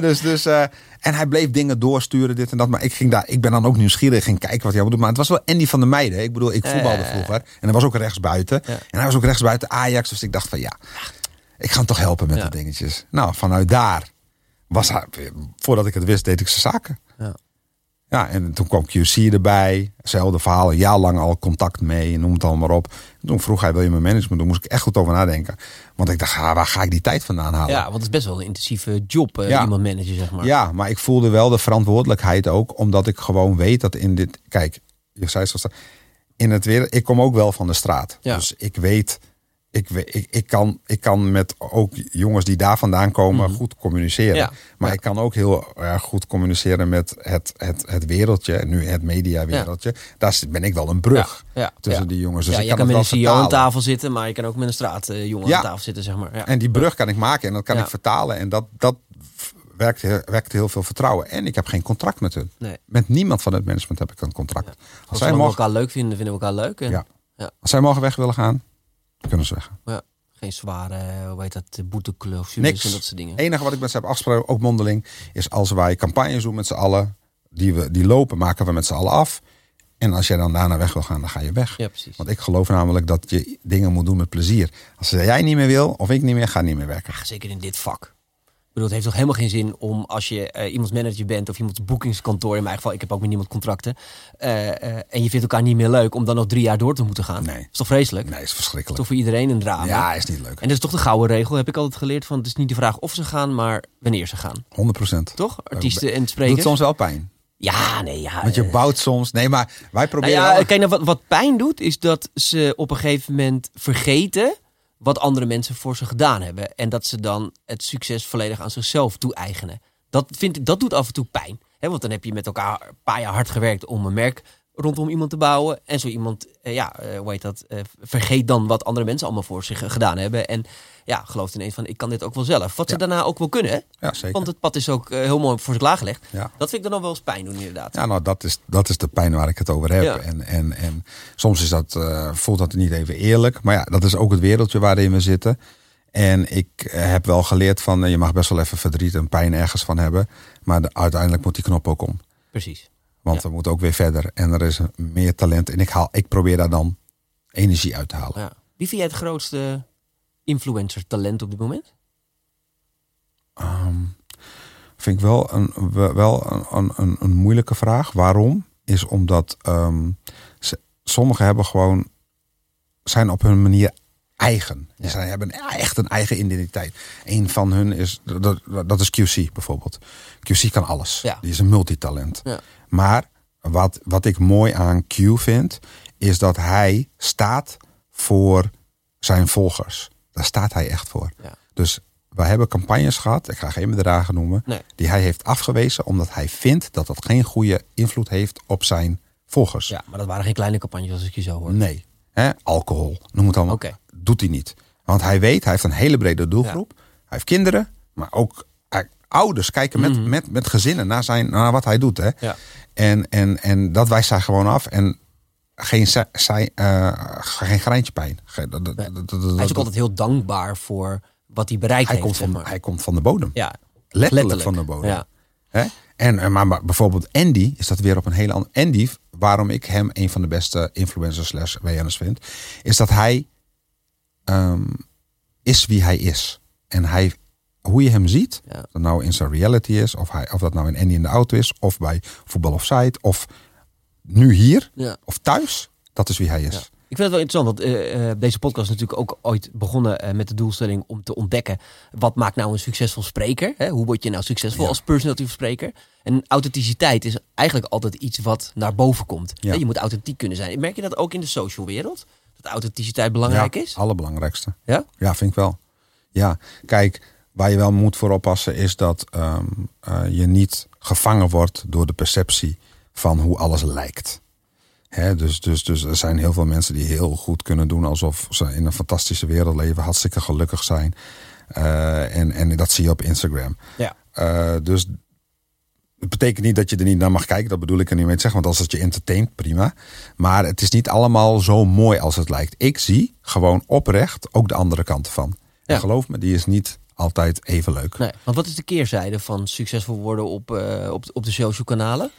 Speaker 2: Dus, dus, eh, en hij bleef dingen doorsturen, dit en dat. Maar ik, ging daar, ik ben dan ook nieuwsgierig, ging kijken wat hij moet doen. Maar het was wel Andy van der Meijden. Ik bedoel, ik voetbalde vroeger. En hij was ook rechtsbuiten.
Speaker 1: Ja.
Speaker 2: En hij was ook rechtsbuiten Ajax. Dus ik dacht van ja, ik ga hem toch helpen met de dingetjes. Nou, vanuit daar was hij, voordat ik het wist, deed ik zijn zaken.
Speaker 1: Ja.
Speaker 2: Ja, en toen kwam QC erbij. Hetzelfde verhaal, een jaar lang al contact mee, noem het allemaal op. En toen vroeg hij, wil je mijn management doen? Moest ik echt goed over nadenken. Want ik dacht, ah, waar ga ik die tijd vandaan halen?
Speaker 1: Ja, want het is best wel een intensieve job, eh,
Speaker 2: Ja.
Speaker 1: iemand managen, zeg maar.
Speaker 2: Ja, maar ik voelde wel de verantwoordelijkheid ook, omdat ik gewoon weet dat in dit. Kijk, je zei het zo. In het weer, ik kom ook wel van de straat.
Speaker 1: Ja.
Speaker 2: Dus ik weet, ik, ik, ik, kan, ik kan met ook jongens die daar vandaan komen goed communiceren.
Speaker 1: Mhm. Ja.
Speaker 2: Maar
Speaker 1: Ja.
Speaker 2: ik kan ook heel erg goed communiceren met het, het, het wereldje, nu het mediawereldje. Daar zit- ben ik wel een brug
Speaker 1: Ja, ja,
Speaker 2: tussen
Speaker 1: ja.
Speaker 2: die jongens. Dus
Speaker 1: ja,
Speaker 2: ik
Speaker 1: je
Speaker 2: kan,
Speaker 1: kan met een CEO aan tafel zitten, maar je kan ook met een straatjongen
Speaker 2: Ja.
Speaker 1: aan tafel zitten, zeg maar. Ja.
Speaker 2: En die brug kan ik maken en dat kan
Speaker 1: Ja.
Speaker 2: ik vertalen. En dat, dat werkt, heel- wekt heel veel vertrouwen. En ik heb geen contract met hun.
Speaker 1: Nee.
Speaker 2: Met niemand van het management heb ik een contract.
Speaker 1: Als
Speaker 2: zij mogen,
Speaker 1: elkaar leuk vinden, vinden we elkaar leuk. En,
Speaker 2: Ja.
Speaker 1: ja.
Speaker 2: als zij mogen weg willen gaan, kunnen ze weg.
Speaker 1: ja. Geen zware, eh, hoe heet dat, boeteklus
Speaker 2: Niks.
Speaker 1: en dat soort dingen.
Speaker 2: Het enige wat ik met ze heb afgesproken, ook mondeling, is als wij campagnes doen met z'n allen, die, we, die lopen, maken we met z'n allen af. En als jij dan daarna weg wil gaan, dan ga je weg.
Speaker 1: Ja, precies.
Speaker 2: Want ik geloof namelijk dat je dingen moet doen met plezier. Als jij niet meer wil, of ik niet meer, ga niet meer werken.
Speaker 1: Ja, zeker in dit vak. Ik bedoel, het heeft toch helemaal geen zin om als je eh, iemands manager bent of iemands boekingskantoor, in mijn geval, ik heb ook met niemand contracten, eh, eh, en je vindt elkaar niet meer leuk om dan nog drie jaar door te moeten gaan.
Speaker 2: Nee.
Speaker 1: is toch vreselijk?
Speaker 2: Nee, is
Speaker 1: is
Speaker 2: verschrikkelijk.
Speaker 1: toch voor iedereen een drama?
Speaker 2: Ja, is niet leuk.
Speaker 1: En dat is toch de gouden regel, heb ik altijd geleerd, van het is niet de vraag of ze gaan, maar wanneer ze gaan.
Speaker 2: 100 procent.
Speaker 1: Toch? Artiesten en
Speaker 2: Doet
Speaker 1: sprekers.
Speaker 2: soms wel pijn.
Speaker 1: Ja, nee, ja.
Speaker 2: Want je bouwt soms. Nee, maar wij
Speaker 1: nou
Speaker 2: proberen.
Speaker 1: ja,
Speaker 2: wel-
Speaker 1: kijk, nou, wat, wat pijn doet, is dat ze op een gegeven moment vergeten wat andere mensen voor ze gedaan hebben. En dat ze dan het succes volledig aan zichzelf toe-eigenen. Dat, dat doet af en toe pijn. Hè, want dan heb je met elkaar een paar jaar hard gewerkt om een merk rondom iemand te bouwen. En zo iemand, eh, ja, eh, hoe heet dat, eh, vergeet dan wat andere mensen allemaal voor zich gedaan hebben. En ja, gelooft ineens van, ik kan dit ook wel zelf. Wat ze daarna ook wel kunnen,
Speaker 2: ja, zeker.
Speaker 1: Want het pad is ook heel mooi voor zich klaargelegd.
Speaker 2: Ja.
Speaker 1: Dat vind ik dan nog wel eens pijn doen, inderdaad.
Speaker 2: Ja, nou, dat is, dat is de pijn waar ik het over heb.
Speaker 1: Ja.
Speaker 2: En, en, en soms is dat, voelt dat niet even eerlijk. Maar ja, dat is ook het wereldje waarin we zitten. En ik heb wel geleerd van, je mag best wel even verdriet en pijn ergens van hebben. Maar de- uiteindelijk moet die knop ook om.
Speaker 1: Precies.
Speaker 2: Want we moeten ook weer verder. En er is meer talent. En ik, haal, ik probeer daar dan energie uit te halen.
Speaker 1: Ja. Wie vind jij het grootste influencer talent op dit moment?
Speaker 2: Ehm, vind ik wel een, we- wel een, een, een, moeilijke vraag. Waarom? Is omdat ze- sommigen hebben gewoon zijn op hun manier eigen.
Speaker 1: Ja.
Speaker 2: Zij hebben echt een eigen identiteit. Een van hun is dat, dat is QC bijvoorbeeld. QC kan alles.
Speaker 1: Ja.
Speaker 2: Die is een multitalent.
Speaker 1: Ja.
Speaker 2: Maar wat, wat ik mooi aan Q vind, is dat hij staat voor zijn volgers. Daar staat hij echt voor.
Speaker 1: Ja.
Speaker 2: Dus wij hebben campagnes gehad, ik ga geen bedragen noemen,
Speaker 1: Nee.
Speaker 2: die hij heeft afgewezen omdat hij vindt dat dat geen goede invloed heeft op zijn volgers.
Speaker 1: Ja, maar dat waren geen kleine campagnes als ik je zo hoor.
Speaker 2: Nee. Hè? Alcohol, noem het allemaal.
Speaker 1: Oké.
Speaker 2: Doet hij niet. Want hij weet, hij heeft een hele brede doelgroep. Hij heeft kinderen, maar ook ouders kijken met, met, met gezinnen naar, zijn, naar wat hij doet. Hè?
Speaker 1: Ja.
Speaker 2: En, en, en dat wijst hij gewoon af. En geen, zij, eh, geen greintje pijn. Ge- dat- dat-
Speaker 1: Nee.
Speaker 2: dat- dat-
Speaker 1: Hij is ook altijd heel dankbaar voor wat hij bereikt
Speaker 2: hij,
Speaker 1: heeft.
Speaker 2: komt
Speaker 1: zeg
Speaker 2: van,
Speaker 1: maar.
Speaker 2: hij komt van de bodem.
Speaker 1: Ja,
Speaker 2: Letterlijk, van de bodem.
Speaker 1: Ja.
Speaker 2: Hè? En, en maar, maar bijvoorbeeld Andy is dat weer op een hele andere. Andy, waarom ik hem een van de beste influencers slash WN'ers vind, is dat hij ehm, is wie hij is. En hij, hoe je hem ziet,
Speaker 1: Ja.
Speaker 2: of dat nou in zijn reality is, of, hij, of dat nou in Andy in de auto is, of bij voetbal of site, of nu hier,
Speaker 1: Ja.
Speaker 2: of thuis, dat is wie hij is.
Speaker 1: Ja. Ik vind het wel interessant, want eh, eh, deze podcast is natuurlijk ook ooit begonnen eh, met de doelstelling om te ontdekken wat maakt nou een succesvol spreker? Hè? Hoe word je nou succesvol
Speaker 2: Ja.
Speaker 1: als personality spreker? En authenticiteit is eigenlijk altijd iets wat naar boven komt.
Speaker 2: Ja.
Speaker 1: Je moet authentiek kunnen zijn. Merk je dat ook in de social wereld? Dat authenticiteit belangrijk
Speaker 2: ja,
Speaker 1: is?
Speaker 2: Allerbelangrijkste.
Speaker 1: Ja?
Speaker 2: Ja, vind ik wel. Ja, kijk, waar je wel moet voor oppassen is dat ehm, eh, je niet gevangen wordt door de perceptie van hoe alles lijkt. Hè, dus, dus, dus er zijn heel veel mensen die heel goed kunnen doen alsof ze in een fantastische wereld leven, hartstikke gelukkig zijn. Eh, en, en dat zie je op Instagram.
Speaker 1: Ja.
Speaker 2: Eh, dus het betekent niet dat je er niet naar mag kijken, dat bedoel ik er niet mee te zeggen. Want als het je entertaint, prima. Maar het is niet allemaal zo mooi als het lijkt. Ik zie gewoon oprecht ook de andere kant.
Speaker 1: Ja.
Speaker 2: En geloof me, die is niet altijd even leuk.
Speaker 1: Nee, want wat is de keerzijde van succesvol worden op, eh, op, op de social kanalen?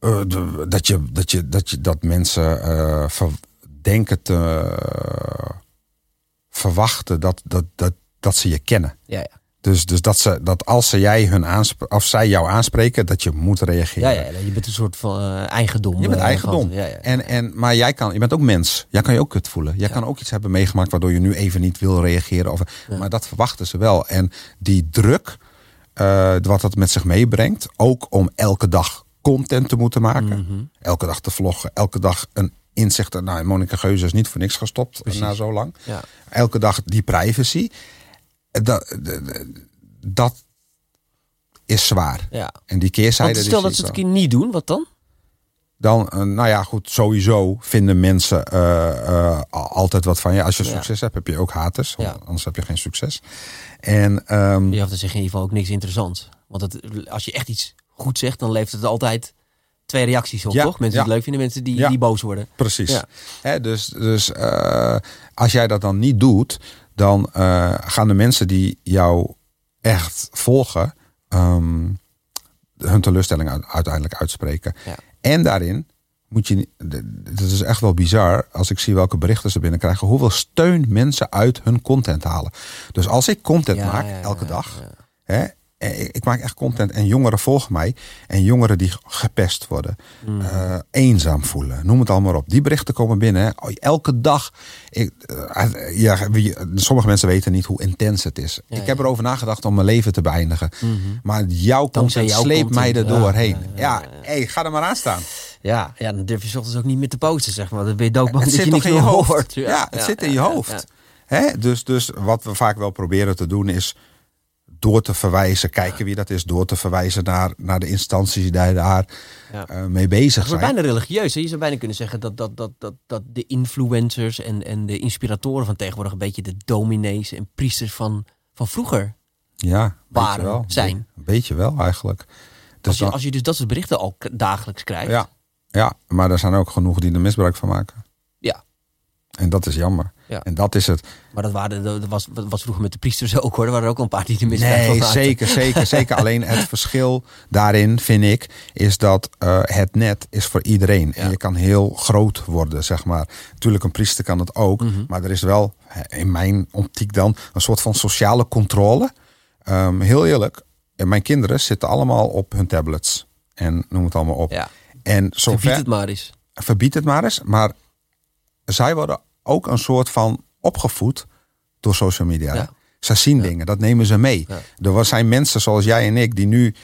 Speaker 2: Eh, de- dat, je, dat, je, dat, je, dat mensen ver- denken te verwachten dat, dat, dat, dat ze je kennen.
Speaker 1: Ja, ja.
Speaker 2: Dus, dus dat, ze, dat als ze jij hun aansp- of zij jou aanspreken, dat je moet reageren.
Speaker 1: Ja, ja, je bent een soort van eh, eigendom.
Speaker 2: Je bent
Speaker 1: eh,
Speaker 2: eigendom.
Speaker 1: ja, ja.
Speaker 2: En, en, maar jij kan, je bent ook mens. Jij kan je ook kut voelen. Jij kan ook iets hebben meegemaakt waardoor je nu even niet wil reageren. Of, Maar dat verwachten ze wel. En die druk, eh, wat dat met zich meebrengt, ook om elke dag content te moeten maken.
Speaker 1: Mhm.
Speaker 2: Elke dag te vloggen, elke dag een inzicht. Nou, Monika Geuze is niet voor niks gestopt
Speaker 1: Precies.
Speaker 2: na zo lang. Elke dag die privacy. Dat, dat is zwaar.
Speaker 1: ja.
Speaker 2: En die keerzijde.
Speaker 1: Want stel dat ze het een keer niet doen, wat dan?
Speaker 2: Dan, eh, nou ja, goed, sowieso vinden mensen eh, eh, al- altijd wat van je. Als je
Speaker 1: Ja.
Speaker 2: succes hebt, heb je ook haters.
Speaker 1: Ja.
Speaker 2: Anders heb je geen succes. En ehm,
Speaker 1: Je te zeggen in ieder geval ook niks interessants. Want het, als je echt iets goed zegt, dan levert het altijd twee reacties op,
Speaker 2: Ja,
Speaker 1: toch? Mensen die
Speaker 2: ja.
Speaker 1: het leuk vinden, mensen die,
Speaker 2: Ja.
Speaker 1: die boos worden.
Speaker 2: precies.
Speaker 1: Ja.
Speaker 2: Hè, dus dus als jij dat dan niet doet, dan eh, gaan de mensen die jou echt volgen, ehm, hun teleurstelling uiteindelijk uitspreken.
Speaker 1: Ja.
Speaker 2: En daarin moet je, niet- d- het is echt wel bizar als ik zie welke berichten ze binnenkrijgen, hoeveel steun mensen uit hun content halen. Dus als ik content
Speaker 1: Ja,
Speaker 2: maak elke dag. Hè? Eh, Ik maak echt content en jongeren volgen mij. En jongeren die gepest worden,
Speaker 1: Mm.
Speaker 2: eh, eenzaam voelen, noem het allemaal op. Die berichten komen binnen. Oh, Elke dag. Ik, eh, ja, wie- sommige mensen weten niet hoe intens het is.
Speaker 1: Ja,
Speaker 2: ik heb erover nagedacht om mijn leven te beëindigen.
Speaker 1: Mhm.
Speaker 2: Maar jouw content
Speaker 1: jouw
Speaker 2: sleept
Speaker 1: content,
Speaker 2: mij er
Speaker 1: ja,
Speaker 2: doorheen.
Speaker 1: ja,
Speaker 2: Ja. Hey, ga er maar aan staan.
Speaker 1: Ja, ja, dan durf je ochtends ook niet meer te posten, zeg maar. Dan ben je doodbang
Speaker 2: het
Speaker 1: dat
Speaker 2: zit
Speaker 1: je niks
Speaker 2: in je
Speaker 1: hoort.
Speaker 2: Ja, het zit in je hoofd. Hè? Dus, dus wat we vaak wel proberen te doen is door te verwijzen, kijken wie dat is, door te verwijzen naar, naar de instanties die daar
Speaker 1: Ja.
Speaker 2: eh, mee bezig
Speaker 1: Het
Speaker 2: zijn.
Speaker 1: bijna religieus. Hè? Je zou bijna kunnen zeggen dat, dat, dat, dat, dat de influencers en, en de inspiratoren van tegenwoordig een beetje de dominees en priesters van, van vroeger.
Speaker 2: Ja, je
Speaker 1: waren,
Speaker 2: wel.
Speaker 1: zijn.
Speaker 2: Een beetje wel eigenlijk.
Speaker 1: Als
Speaker 2: Dus
Speaker 1: je,
Speaker 2: dan-
Speaker 1: als je dus dat soort berichten al dagelijks krijgt.
Speaker 2: ja, ja, maar er zijn ook genoeg die er misbruik van maken. En dat is jammer.
Speaker 1: Ja.
Speaker 2: En dat is het.
Speaker 1: Maar dat, waren, dat was, dat was vroeger met de priesters ook hoor. Er waren er ook een paar die er misbruik van
Speaker 2: Nee, zeker, zeker, zeker. Alleen het verschil daarin, vind ik, is dat eh, het net is voor iedereen.
Speaker 1: Ja.
Speaker 2: En je kan heel groot worden, zeg maar. Natuurlijk, een priester kan het ook.
Speaker 1: Mhm.
Speaker 2: Maar er is wel, in mijn optiek dan, een soort van sociale controle. Ehm, heel eerlijk, eh, mijn kinderen zitten allemaal op hun tablets. En noem het allemaal op.
Speaker 1: Ja,
Speaker 2: En zover,
Speaker 1: verbied het maar eens.
Speaker 2: verbied het maar eens. Maar zij worden ook een soort van opgevoed door social media.
Speaker 1: Ja.
Speaker 2: Ze zien dingen, dat nemen ze mee.
Speaker 1: Ja.
Speaker 2: Er zijn mensen zoals jij en ik die nu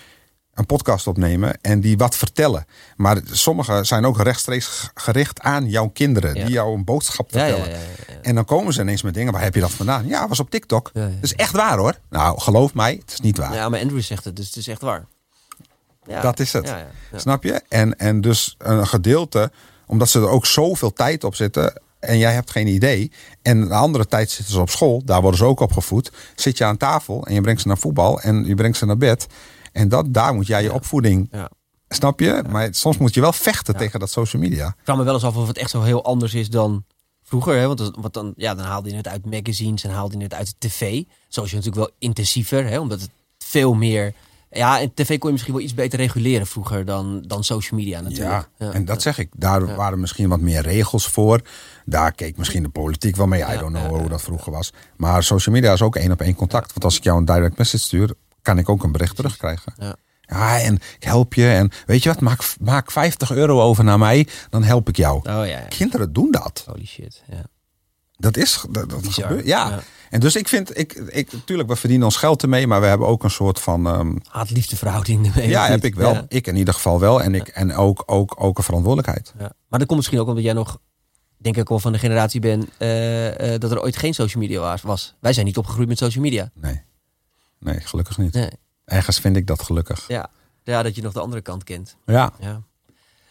Speaker 2: een podcast opnemen en die wat vertellen. Maar sommige zijn ook rechtstreeks gericht aan jouw kinderen, die jou een boodschap vertellen. En dan komen ze ineens met dingen, waar heb je dat vandaan? Ja, was op TikTok. Dat is echt waar hoor. Nou, geloof mij, het is niet waar.
Speaker 1: Ja, maar Andrew zegt het, dus het is echt waar. Ja,
Speaker 2: Dat is het. Snap je? En, en dus een gedeelte, omdat ze er ook zoveel tijd op zitten. En jij hebt geen idee. En de andere tijd zitten ze op school. Daar worden ze ook opgevoed. Zit je aan tafel en je brengt ze naar voetbal. En je brengt ze naar bed. En dat, daar moet jij je
Speaker 1: Ja.
Speaker 2: opvoeding.
Speaker 1: Ja.
Speaker 2: Snap je? Maar soms moet je wel vechten
Speaker 1: Ja.
Speaker 2: tegen dat social media.
Speaker 1: Ik vraag me wel eens af of het echt zo heel anders is dan vroeger. Hè? Want, want dan, ja, dan haalde je het uit magazines en haalde je het uit de tv. Zo is je natuurlijk wel intensiever, hè? omdat het veel meer... Ja, en tv kon je misschien wel iets beter reguleren vroeger dan, dan social media natuurlijk.
Speaker 2: Ja, en dat zeg ik. Daar waren misschien wat meer regels voor. Daar keek misschien de politiek wel mee. I don't know hoe dat vroeger was. Maar social media is ook één op één contact. Want als ik jou een direct message stuur, kan ik ook een bericht terugkrijgen.
Speaker 1: Ja.
Speaker 2: Ja, en ik help je. En weet je wat, maak, maak 50 euro over naar mij, dan help ik jou.
Speaker 1: Oh ja, ja.
Speaker 2: Kinderen doen dat.
Speaker 1: Holy shit. Ja.
Speaker 2: Dat is, dat, dat
Speaker 1: Bizar.
Speaker 2: gebeurt. Ja.
Speaker 1: Ja.
Speaker 2: En dus ik vind, ik, ik, natuurlijk, we verdienen ons geld ermee, maar we hebben ook een soort van ehm,
Speaker 1: Haat-liefde verhouding ermee.
Speaker 2: ja, heb ik wel.
Speaker 1: Ja.
Speaker 2: Ik in ieder geval wel. En, ik, en ook, ook, ook een verantwoordelijkheid.
Speaker 1: Ja. Maar dat komt misschien ook omdat jij nog, denk ik wel van de generatie bent, eh, eh, dat er ooit geen social media was- was. Wij zijn niet opgegroeid met social media.
Speaker 2: Nee. Nee, gelukkig niet.
Speaker 1: Nee.
Speaker 2: Ergens vind ik dat gelukkig.
Speaker 1: Ja. ja, dat je nog de andere kant kent.
Speaker 2: Ja.
Speaker 1: Ja.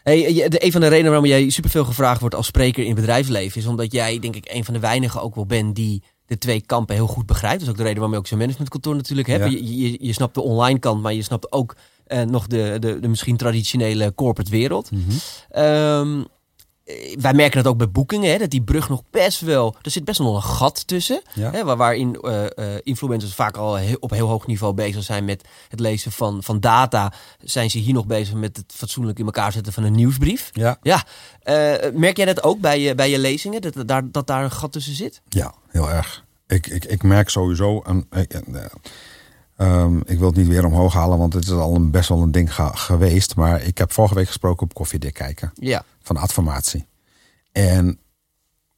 Speaker 1: Hey, een van de redenen waarom jij superveel gevraagd wordt als spreker in bedrijfsleven... is omdat jij, denk ik, een van de weinigen ook wel bent die de twee kampen heel goed begrijpt. Dat is ook de reden waarom je ook zo'n managementkantoor natuurlijk hebt.
Speaker 2: Ja.
Speaker 1: Je, je, je snapt de online kant, maar je snapt ook eh, nog de, de, de misschien traditionele corporate wereld. Eh, wij merken dat ook bij boekingen, hè, dat die brug nog best wel... Er zit best wel nog een gat tussen.
Speaker 2: Ja.
Speaker 1: Hè, waar, waarin eh, eh, influencers vaak al heel- op heel hoog niveau bezig zijn met het lezen van, van data. Zijn ze hier nog bezig met het fatsoenlijk in elkaar zetten van een nieuwsbrief?
Speaker 2: Ja.
Speaker 1: Ja, eh, merk jij dat ook bij je, bij je lezingen? Dat, daar, dat daar een gat tussen zit?
Speaker 2: Ja, heel erg. Ik, ik, ik merk sowieso een, Ehm, ik wil het niet weer omhoog halen, want het is al een, best wel een ding ge- geweest. Maar ik heb vorige week gesproken op Koffiedik kijken
Speaker 1: Ja,
Speaker 2: van Adformatie. En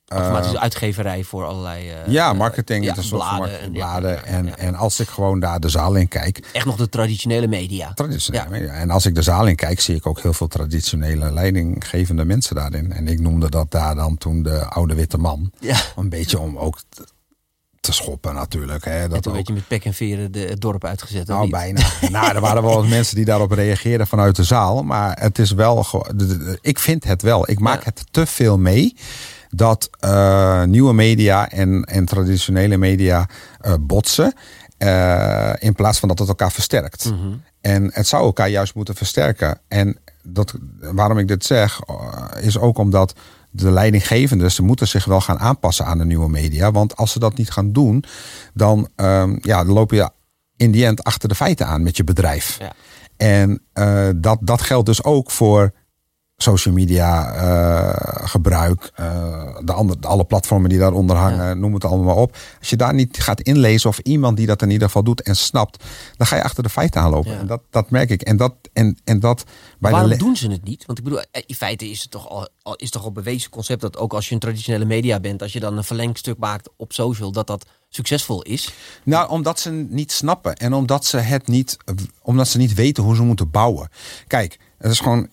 Speaker 1: automatische uitgeverij voor allerlei... eh,
Speaker 2: ja, marketing,
Speaker 1: ja,
Speaker 2: het is
Speaker 1: bladen en- ja,
Speaker 2: bladen. En,
Speaker 1: ja.
Speaker 2: en als ik gewoon daar de zaal in kijk,
Speaker 1: Echt nog de traditionele media.
Speaker 2: traditionele
Speaker 1: Ja.
Speaker 2: media. En als ik de zaal in kijk, zie ik ook heel veel traditionele leidinggevende mensen daarin. En ik noemde dat daar dan toen de oude witte man. Een beetje om ook te, schoppen natuurlijk. Hè.
Speaker 1: Dat een
Speaker 2: ook,
Speaker 1: beetje met pek en veren de, het dorp uitgezet.
Speaker 2: nou, bijna. nou, er waren wel wat mensen die daarop reageerden vanuit de zaal. Maar het is wel. Ik vind het wel. Ik maak
Speaker 1: Ja.
Speaker 2: het te veel mee. Dat eh, nieuwe media en, en traditionele media eh, botsen. eh, in plaats van dat het elkaar versterkt.
Speaker 1: Mhm.
Speaker 2: En het zou elkaar juist moeten versterken. En dat, waarom ik dit zeg, is ook omdat de leidinggevenden, ze moeten zich wel gaan aanpassen aan de nieuwe media. Want als ze dat niet gaan doen, dan, ehm, ja, dan loop je in die end achter de feiten aan met je bedrijf.
Speaker 1: Ja.
Speaker 2: En eh, dat, dat geldt dus ook voor social media eh, gebruik, eh, de andere, de alle platformen die daaronder hangen, noem het allemaal maar op. Als je daar niet gaat inlezen of iemand die dat in ieder geval doet en snapt, dan ga je achter de feiten aanlopen.
Speaker 1: Ja.
Speaker 2: En dat, dat merk ik. En dat, en, en dat bij
Speaker 1: Waarom
Speaker 2: de
Speaker 1: doen ze het niet? Want ik bedoel, eh, in feite is het toch al, al, is toch al bewezen concept dat ook als je een traditionele media bent, als je dan een verlengstuk maakt op social, dat dat succesvol is.
Speaker 2: Nou, omdat ze niet snappen en omdat ze het niet, omdat ze niet weten hoe ze moeten bouwen. Kijk, het is gewoon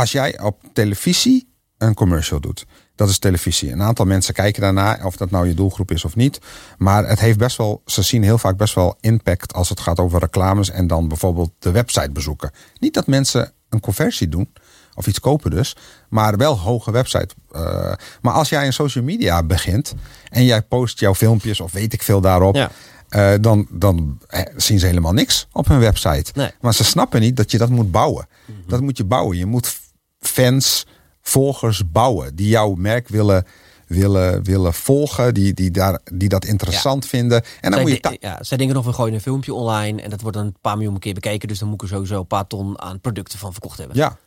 Speaker 2: als jij op televisie een commercial doet. Dat is televisie. Een aantal mensen kijken daarna, of dat nou je doelgroep is of niet. Maar het heeft best wel, ze zien heel vaak best wel impact als het gaat over reclames en dan bijvoorbeeld de website bezoeken. Niet dat mensen een conversie doen, of iets kopen dus, maar wel hoge website. Eh, maar als jij in social media begint en jij post jouw filmpjes of weet ik veel daarop.
Speaker 1: Ja.
Speaker 2: eh, dan, dan eh, zien ze helemaal niks op hun website.
Speaker 1: Nee.
Speaker 2: Maar ze snappen niet dat je dat moet bouwen. Dat moet je bouwen. Je moet fans, volgers bouwen die jouw merk willen, willen, willen volgen, die, die, daar, die dat interessant vinden. En dan
Speaker 1: zij,
Speaker 2: moet je.
Speaker 1: ja, zij denken nog, we gooien een filmpje online en dat wordt dan een paar miljoen keer bekeken, dus dan moet ik er sowieso een paar ton aan producten van verkocht hebben.
Speaker 2: Ja.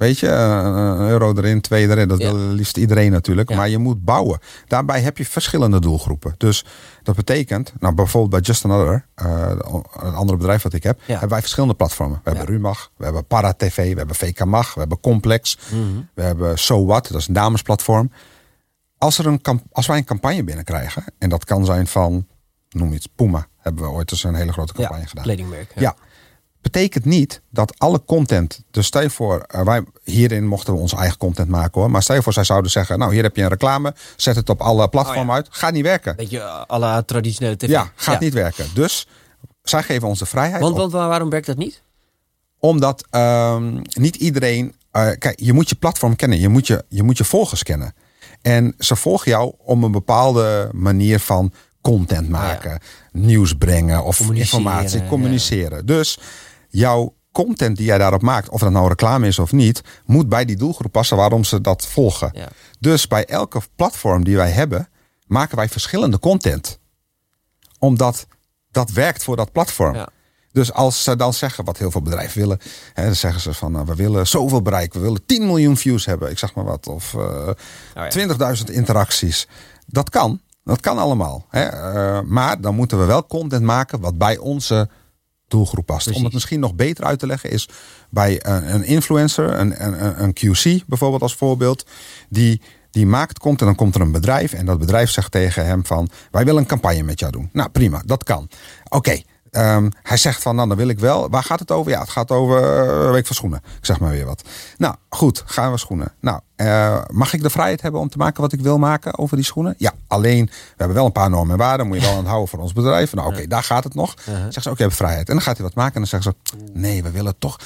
Speaker 2: Weet je, eh, een euro erin, twee erin. Dat wil liefst iedereen natuurlijk. Maar je moet bouwen. Daarbij heb je verschillende doelgroepen. Dus dat betekent, nou bijvoorbeeld bij Just Another, eh, een andere bedrijf wat ik heb, hebben wij verschillende platformen. We hebben Rumag, we hebben Para TV, we hebben VK Mag, we hebben Complex,
Speaker 1: Mhm.
Speaker 2: we hebben So What, dat is een damesplatform. Als, er een, als wij een campagne binnenkrijgen, en dat kan zijn van, noem iets, Puma, hebben we ooit eens een hele grote campagne
Speaker 1: Ja,
Speaker 2: gedaan.
Speaker 1: kledingmerk.
Speaker 2: Ja. Betekent niet dat alle content. Dus stel je voor, eh, wij hierin mochten we onze eigen content maken hoor. Maar stel je voor, zij zouden zeggen: Nou, hier heb je een reclame. Zet het op alle platformen
Speaker 1: Oh ja.
Speaker 2: uit. Gaat niet werken.
Speaker 1: Beetje à la traditionele tv.
Speaker 2: Ja, gaat niet werken. Dus zij geven ons de vrijheid.
Speaker 1: Want, want waar- waarom werkt dat niet?
Speaker 2: omdat ehm, niet iedereen. eh, kijk, je moet je platform kennen. Je moet je, je moet je volgers kennen. En ze volgen jou om een bepaalde manier van content maken, nieuws brengen of
Speaker 1: Communiceren,
Speaker 2: informatie
Speaker 1: ja.
Speaker 2: communiceren. Dus jouw content die jij daarop maakt, of dat nou reclame is of niet, moet bij die doelgroep passen waarom ze dat volgen.
Speaker 1: Ja.
Speaker 2: Dus bij elke platform die wij hebben, maken wij verschillende content. Omdat dat werkt voor dat platform.
Speaker 1: Ja.
Speaker 2: Dus als ze dan zeggen, wat heel veel bedrijven willen, hè, dan zeggen ze van, nou, we willen zoveel bereik, we willen 10 miljoen views hebben, ik zeg maar wat, of eh,
Speaker 1: ja.
Speaker 2: 20.000 interacties. Dat kan, dat kan allemaal. Hè? Eh, maar dan moeten we wel content maken wat bij onze doelgroep past.
Speaker 1: Precies.
Speaker 2: Om het misschien nog beter uit te leggen is bij een, een influencer, een, een, een QC bijvoorbeeld als voorbeeld, die, die maakt content. Dan komt er een bedrijf en dat bedrijf zegt tegen hem van, wij willen een campagne met jou doen. Nou prima, dat kan. Oké. Ehm, hij zegt van, nou dan wil ik wel. Waar gaat het over? Ja, het gaat over uh, week van schoenen. Ik zeg maar weer wat. Nou, goed, gaan we schoenen. Nou, uh, mag ik de vrijheid hebben om te maken wat ik wil maken over die schoenen? Ja, alleen, we hebben wel een paar normen en waarden. Moet je wel aan houden voor ons bedrijf. Nou, oké, okay, daar gaat het nog. Uh -huh. Zegt ze, oké, okay, vrijheid. En dan gaat hij wat maken en dan zeggen ze, nee, we willen toch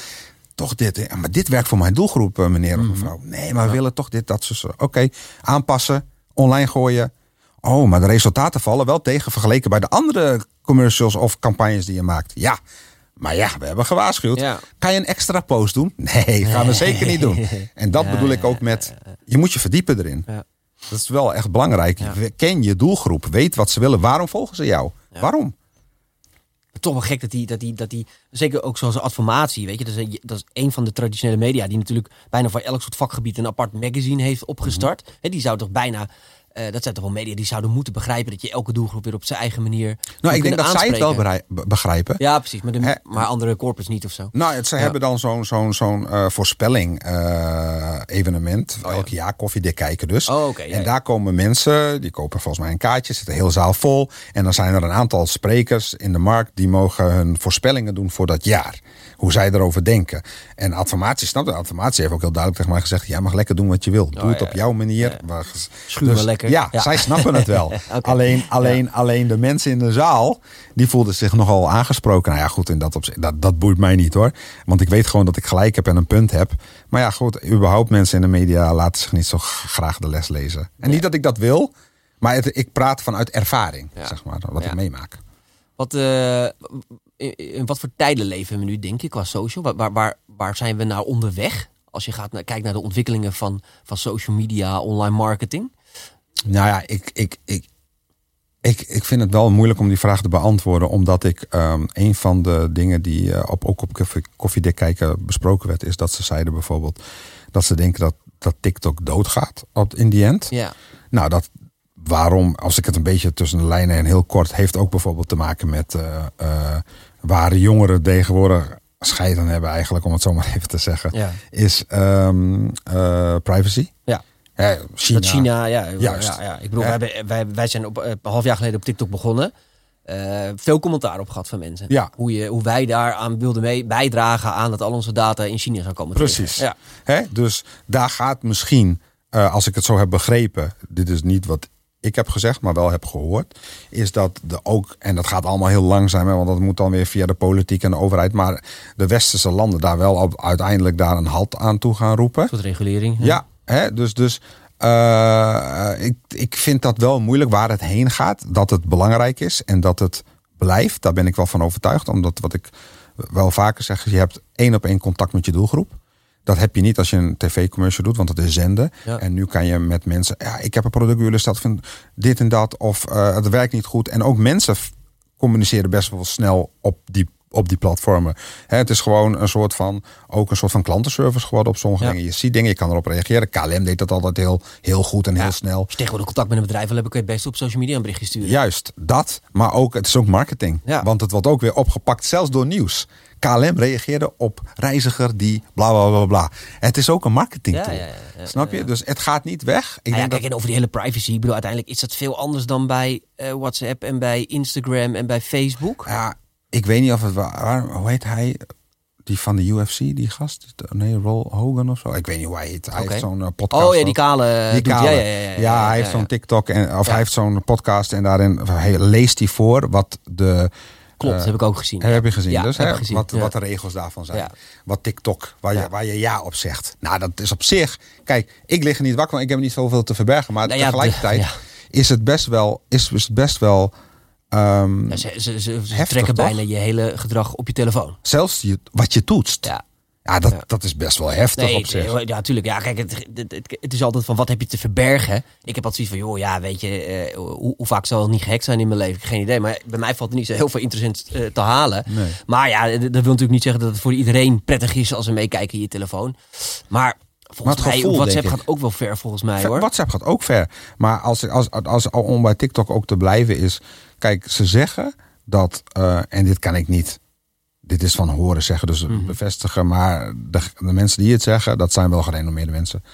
Speaker 2: toch dit. Maar dit werkt voor mijn doelgroep, meneer of mevrouw. Nee, maar we willen toch dit, dat, zo. Oké, okay, aanpassen, online gooien. Oh, maar de resultaten vallen wel tegen vergeleken bij de andere commercials of campagnes die je maakt. Ja, maar ja, we hebben gewaarschuwd. Ja. Kan je een extra post doen? Nee, gaan we zeker niet doen. En dat ja, bedoel ik ook met, je moet je verdiepen erin. Ja. Dat is wel echt belangrijk. Ken je doelgroep, weet wat ze willen. Waarom volgen ze jou? Waarom?
Speaker 1: toch wel gek dat die, dat die, dat die zeker ook zoals adformatie, weet je, dat is, dat is een van de traditionele media die natuurlijk bijna voor elk soort vakgebied een apart magazine heeft opgestart. Mm -hmm. He, die zou toch bijna Eh, dat zijn toch wel media die zouden moeten begrijpen dat je elke doelgroep weer op zijn eigen manier.
Speaker 2: Nou, ik denk dat zij het wel be- begrijpen.
Speaker 1: Ja, precies. Maar, de, maar andere corporates niet of zo.
Speaker 2: Nou, het, ze
Speaker 1: Ja.
Speaker 2: hebben dan zo'n zo'n zo'n eh, voorspelling eh, evenement.
Speaker 1: Oh, ja.
Speaker 2: Elk jaar koffiedik kijken dus.
Speaker 1: Oh, ja,
Speaker 2: En
Speaker 1: ja.
Speaker 2: daar komen mensen, die kopen volgens mij een kaartje, zit de hele zaal vol. En dan zijn er een aantal sprekers in de markt die mogen hun voorspellingen doen voor dat jaar. Hoe zij erover denken. En Adformatie, snap je? Adformatie heeft ook heel duidelijk tegen mij gezegd: jij mag lekker doen wat je wil. Doe
Speaker 1: Oh,
Speaker 2: het
Speaker 1: ja,
Speaker 2: op jouw manier.
Speaker 1: ja. Schuur
Speaker 2: Dus,
Speaker 1: lekker.
Speaker 2: Ja,
Speaker 1: Ja.
Speaker 2: zij snappen het wel. Alleen, alleen, alleen de mensen in de zaal, die voelden zich nogal aangesproken. Nou ja, goed, in dat, opzicht, dat, dat boeit mij niet hoor. Want ik weet gewoon dat ik gelijk heb en een punt heb. Maar ja, goed, überhaupt mensen in de media laten zich niet zo graag de les lezen. En niet dat ik dat wil, maar het- ik praat vanuit ervaring, zeg maar, wat ik meemaak.
Speaker 1: Wat, eh, in, in wat voor tijden leven we nu, denk je, qua social? Waar, waar, waar, waar zijn we nou onderweg? Als je gaat naar, kijkt naar de ontwikkelingen van, van social media, online marketing.
Speaker 2: Nou ja, ik, ik, ik, ik, ik vind het wel moeilijk om die vraag te beantwoorden. Omdat ik ehm, een van de dingen die eh, op, ook op koffie, koffiedik kijken besproken werd, is dat ze zeiden bijvoorbeeld dat ze denken dat, dat TikTok doodgaat op, in die end.
Speaker 1: Ja,
Speaker 2: Nou, dat waarom, als ik het een beetje tussen de lijnen en heel kort, heeft ook bijvoorbeeld te maken met eh, eh, waar jongeren tegenwoordig scheid aan hebben, eigenlijk, om het zo maar even te zeggen,
Speaker 1: ja.
Speaker 2: is ehm, eh, privacy.
Speaker 1: Ja.
Speaker 2: Hè, China.
Speaker 1: Dat China, ja.
Speaker 2: Juist.
Speaker 1: Ja, ja. Ik bedoel,
Speaker 2: Ja.
Speaker 1: wij, wij, wij zijn op, een half jaar geleden op TikTok begonnen. Veel commentaar op gehad van mensen.
Speaker 2: Ja.
Speaker 1: Hoe, je, hoe wij daaraan wilden mee bijdragen aan dat al onze data in China zou komen.
Speaker 2: Precies.
Speaker 1: Ja.
Speaker 2: Hè? Dus daar gaat misschien, als ik het zo heb begrepen, dit is niet wat ik heb gezegd, maar wel heb gehoord, is dat de ook, en dat gaat allemaal heel langzaam, hè, want dat moet dan weer via de politiek en de overheid, maar de westerse landen daar wel op, uiteindelijk daar een halt aan toe gaan roepen.
Speaker 1: Soort regulering.
Speaker 2: Ja, hè? dus, dus eh, ik, ik vind dat wel moeilijk waar het heen gaat. Dat het belangrijk is en dat het blijft. Daar ben ik wel van overtuigd. Omdat wat ik wel vaker zeg, je hebt één op één contact met je doelgroep. Dat heb je niet als je een tv-commercial doet, want dat is zenden.
Speaker 1: Ja.
Speaker 2: En nu kan je met mensen, ja, ik heb een product jullie stelt van dit en dat, of eh, het werkt niet goed. En ook mensen communiceren best wel snel op die, op die platformen. Het is gewoon een soort van, ook een soort van klantenservice geworden op sommige
Speaker 1: Ja.
Speaker 2: dingen. Je ziet dingen, je kan erop reageren. KLM deed dat altijd heel, heel goed en
Speaker 1: Ja.
Speaker 2: heel snel.
Speaker 1: Als je tegenwoordig contact met een bedrijf wil hebben, kun je het best op social media een berichtje sturen.
Speaker 2: Juist, dat. Maar ook, het is ook marketing.
Speaker 1: Ja.
Speaker 2: Want het wordt ook weer opgepakt, zelfs door nieuws. KLM reageerde op reiziger die bla bla bla bla. Het is ook een marketing tool.
Speaker 1: ja, ja, ja,
Speaker 2: Snap je? Dus het gaat niet weg. Ik
Speaker 1: Nou ja,
Speaker 2: denk
Speaker 1: kijk,
Speaker 2: dat,
Speaker 1: en over die hele privacy. Ik bedoel, uiteindelijk is dat veel anders dan bij eh, WhatsApp en bij Instagram en bij Facebook.
Speaker 2: ja, ik weet niet of het waar, hoe heet hij? Die van de UFC, die gast? Nee, Roll Hogan of zo. Ik weet niet hoe hij heet. Hij heeft zo'n eh, podcast.
Speaker 1: Oh ja, die kale.
Speaker 2: Die
Speaker 1: doet-
Speaker 2: kale.
Speaker 1: Ja, ja, ja, ja,
Speaker 2: Ja, hij heeft zo'n. TikTok en, of hij heeft zo'n podcast en daarin hij leest hij voor wat de.
Speaker 1: Klopt,
Speaker 2: eh,
Speaker 1: heb ik ook gezien.
Speaker 2: Heb je gezien?
Speaker 1: Ja,
Speaker 2: dus
Speaker 1: heb
Speaker 2: hè,
Speaker 1: ik gezien,
Speaker 2: Wat,
Speaker 1: ja.
Speaker 2: wat de regels daarvan zijn.
Speaker 1: Ja.
Speaker 2: Wat TikTok, waar, je, waar je ja op zegt. Nou, dat is op zich. Kijk, ik lig er niet wakker, want ik heb niet zoveel te verbergen. Maar
Speaker 1: Nou
Speaker 2: tegelijkertijd is het best wel. Is het best wel ehm,
Speaker 1: Ja, ze ze, ze, ze
Speaker 2: Heftig,
Speaker 1: trekken bijna je hele gedrag op je telefoon.
Speaker 2: zelfs je, wat je toetst. Ja,
Speaker 1: Ja.
Speaker 2: dat,
Speaker 1: Ja.
Speaker 2: dat is best wel heftig
Speaker 1: Nee,
Speaker 2: op zich.
Speaker 1: het- ja, tuurlijk. Ja, kijk, het, het, is altijd van wat heb je te verbergen. Ik heb altijd zoiets van, joh, ja, weet je, eh, hoe, hoe vaak zal het niet gehackt zijn in mijn leven? Geen idee. Maar bij mij valt er niet zo heel veel interessant eh, te halen.
Speaker 2: Nee.
Speaker 1: Maar ja, dat wil natuurlijk niet zeggen dat het voor iedereen prettig is als ze meekijken in je telefoon. Maar volgens
Speaker 2: Maar het
Speaker 1: mij, WhatsApp gaat ook wel ver volgens mij
Speaker 2: Ver-
Speaker 1: hoor.
Speaker 2: WhatsApp gaat ook ver. Maar als, als, als, als, om bij TikTok ook te blijven is... Kijk, ze zeggen dat... eh, en dit kan ik niet... Dit is van horen zeggen, dus
Speaker 1: Mhm.
Speaker 2: bevestigen. Maar de, de mensen die het zeggen, dat zijn wel gerenommeerde mensen.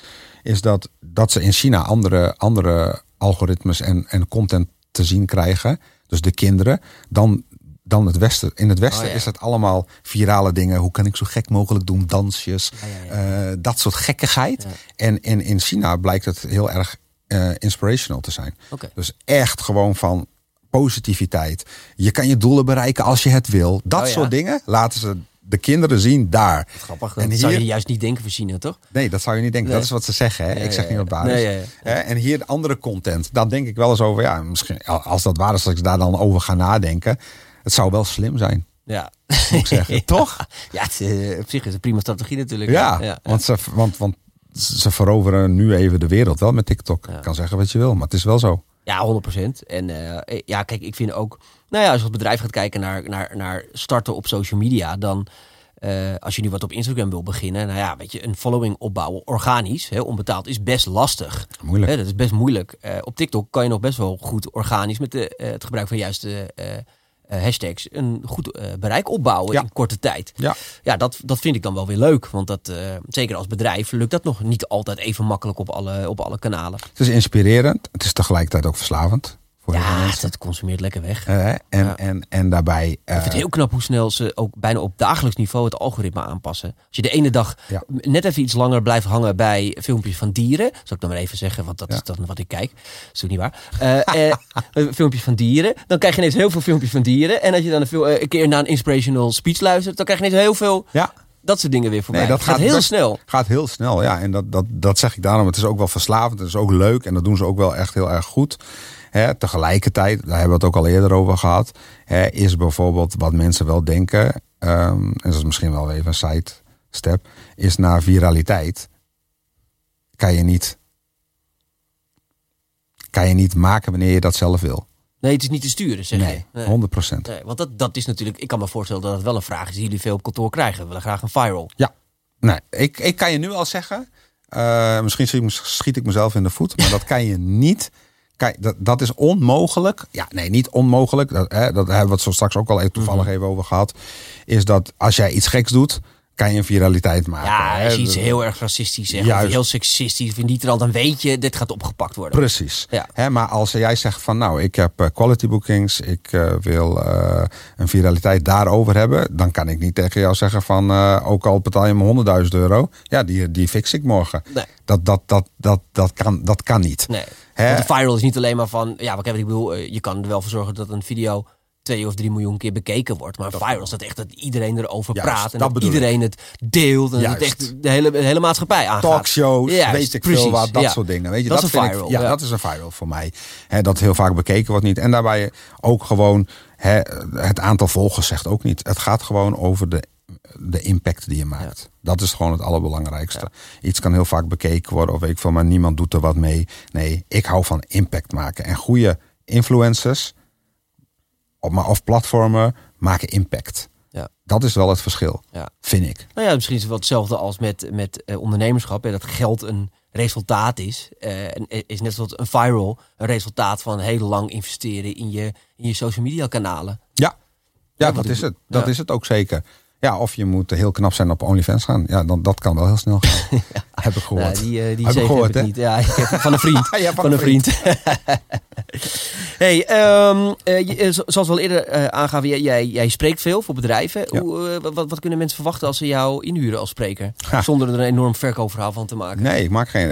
Speaker 2: Is dat, dat ze in China andere, andere algoritmes en, en content te zien krijgen. Dus de kinderen. Dan, dan het Westen. In het Westen
Speaker 1: Oh, ja.
Speaker 2: is het allemaal virale dingen. Hoe kan ik zo gek mogelijk doen? Dansjes.
Speaker 1: Ja, ja, ja.
Speaker 2: eh, dat soort gekkigheid. En, en in China blijkt het heel erg eh, inspirational te zijn. Dus echt gewoon van positiviteit. Je kan je doelen bereiken als je het wil. Dat
Speaker 1: Oh ja.
Speaker 2: soort dingen laten ze de kinderen zien daar.
Speaker 1: Grappig, dat
Speaker 2: En
Speaker 1: zou je
Speaker 2: hier-
Speaker 1: juist niet denken voor China, toch?
Speaker 2: Nee, dat zou je niet denken.
Speaker 1: Nee.
Speaker 2: Dat is wat ze zeggen. Hè? Ik zeg niet
Speaker 1: ja.
Speaker 2: wat waar is.
Speaker 1: Nee, ja, ja.
Speaker 2: Hè? En hier andere content. Dan denk ik wel eens over. Ja, misschien als dat waar is, dat ik daar dan over ga nadenken. Het zou wel slim zijn,
Speaker 1: Ja.
Speaker 2: moet ik zeggen. Toch?
Speaker 1: Ja, het, eh, op zich is het een prima strategie natuurlijk.
Speaker 2: Ja,
Speaker 1: ja.
Speaker 2: Want, ze, want, want ze veroveren nu even de wereld wel met TikTok. Je kan zeggen wat je wil, maar het is wel zo.
Speaker 1: Ja, 100%. En eh, ja, kijk, ik vind ook, nou ja, als je als bedrijf gaat kijken naar, naar, naar starten op social media, dan eh, als je nu wat op Instagram wil beginnen, nou ja, weet je, een following opbouwen organisch, hè, onbetaald, is best lastig.
Speaker 2: Moeilijk.
Speaker 1: Hè, dat is best moeilijk. Eh, op TikTok kan je nog best wel goed organisch met de, eh, het gebruik van juiste eh, hashtags een goed eh, bereik opbouwen
Speaker 2: Ja.
Speaker 1: in korte tijd.
Speaker 2: Ja.
Speaker 1: Ja, dat, dat vind ik dan wel weer leuk. Want dat, eh, zeker als bedrijf lukt dat nog niet altijd even makkelijk op alle, op alle kanalen.
Speaker 2: Het is inspirerend. Het is tegelijkertijd ook verslavend. Voor heel veel
Speaker 1: Ja,
Speaker 2: mensen.
Speaker 1: dat consumeert lekker weg.
Speaker 2: Eh, en,
Speaker 1: Ja.
Speaker 2: en, en daarbij.
Speaker 1: Ik
Speaker 2: eh,
Speaker 1: vind het heel knap hoe snel ze ook bijna op dagelijks niveau het algoritme aanpassen. Als je de ene dag
Speaker 2: Ja.
Speaker 1: net even iets langer blijft hangen bij filmpjes van dieren. Zal ik dan maar even zeggen, want dat
Speaker 2: Ja.
Speaker 1: is dan wat ik kijk. Dat is ook niet waar. Eh, eh, filmpjes van dieren. Dan krijg je ineens heel veel filmpjes van dieren. En als je dan een, eh, keer naar een inspirational speech luistert, dan krijg je ineens heel veel
Speaker 2: ja,
Speaker 1: dat soort dingen weer voorbij.
Speaker 2: Nee, dat
Speaker 1: gaat,
Speaker 2: gaat
Speaker 1: heel snel.
Speaker 2: gaat heel snel. Ja, en dat, dat, dat zeg ik daarom. Het is ook wel verslavend. Het is ook leuk. En dat doen ze ook wel echt heel erg goed. Hè, tegelijkertijd, daar hebben we het ook al eerder over gehad. Hè, is bijvoorbeeld wat mensen wel denken. ehm, en dat is misschien wel even een side step. Is na viraliteit. Kan je niet. Kan je niet maken wanneer je dat zelf wil.
Speaker 1: Nee, het is niet te sturen, zeg
Speaker 2: Nee,
Speaker 1: je.
Speaker 2: 100 procent.
Speaker 1: Nee, want dat, dat is natuurlijk, ik kan me voorstellen dat het wel een vraag is die jullie veel op kantoor krijgen. We willen graag een viral.
Speaker 2: Ja, nee, ik, ik kan je nu al zeggen. eh, misschien schiet ik mezelf in de voet, maar dat kan je niet. Kijk, dat, dat is onmogelijk. Ja, nee, niet onmogelijk. Dat, hè, dat hebben we het zo straks ook al even toevallig
Speaker 1: Mhm.
Speaker 2: even over gehad. Is dat als jij iets geks doet, kan je een viraliteit maken.
Speaker 1: Ja, als je iets heel erg racistisch zegt of heel seksistisch trant, dan weet je, dit gaat opgepakt worden.
Speaker 2: Precies.
Speaker 1: Ja.
Speaker 2: Hè, maar als jij zegt van nou, ik heb eh, quality bookings, ik eh, wil eh, een viraliteit daarover hebben, dan kan ik niet tegen jou zeggen van ook al betaal je me 100.000 euro, ja, die, die fix ik morgen.
Speaker 1: Nee.
Speaker 2: Dat, dat, dat, dat, dat, kan, dat kan niet.
Speaker 1: Nee.
Speaker 2: Hè?
Speaker 1: Want de viral is niet alleen maar van, ja, wat ik bedoel, je kan er wel voor zorgen dat een video twee of drie miljoen keer bekeken wordt. Maar viral is dat echt dat iedereen erover
Speaker 2: Juist,
Speaker 1: praat en
Speaker 2: dat
Speaker 1: dat, iedereen het deelt en dat het
Speaker 2: Juist.
Speaker 1: echt de hele, de hele maatschappij aangaat.
Speaker 2: Talkshows,
Speaker 1: Juist,
Speaker 2: weet ik
Speaker 1: precies,
Speaker 2: veel wat, dat
Speaker 1: ja.
Speaker 2: soort dingen. Weet je,
Speaker 1: Dat
Speaker 2: dat,
Speaker 1: is een viral,
Speaker 2: Ik, ja,
Speaker 1: ja.
Speaker 2: dat is een viral voor mij. Hè, dat heel vaak bekeken wordt niet. En daarbij ook gewoon, het aantal volgers zegt ook niet. Het gaat gewoon over de, de impact die je maakt. Dat is gewoon het allerbelangrijkste. Iets kan heel vaak bekeken worden of weet ik veel, maar niemand doet er wat mee. Nee, ik hou van impact maken. En goede influencers, maar of platformen, maken impact.
Speaker 1: Ja.
Speaker 2: Dat is wel het verschil,
Speaker 1: Ja.
Speaker 2: vind ik.
Speaker 1: Nou ja, misschien is het wel hetzelfde als met, met eh, ondernemerschap. Hè, dat geld een resultaat is. Eh, en is net zoals een viral een resultaat van heel lang investeren in je, in je social media kanalen.
Speaker 2: Ja, ja,
Speaker 1: wat
Speaker 2: dat is het. Dat
Speaker 1: Ja.
Speaker 2: is het ook zeker. Ja, of je moet heel knap zijn op OnlyFans gaan. Ja, dan, dat kan wel heel snel gaan. Heb ik gehoord.
Speaker 1: Nou, die eh, die
Speaker 2: Heb ik gehoord,
Speaker 1: heb ik niet. Ja, ik heb van een vriend.
Speaker 2: Ja,
Speaker 1: van, een vriend. hey, ehm, eh, eh, zo- zoals we al eerder eh, aangaven, jij, jij, jij spreekt veel voor bedrijven.
Speaker 2: Ja.
Speaker 1: Hoe, wat, wat kunnen mensen verwachten als ze jou inhuren als spreker? Zonder er een enorm verkoopverhaal van te maken.
Speaker 2: Nee, ik maak geen.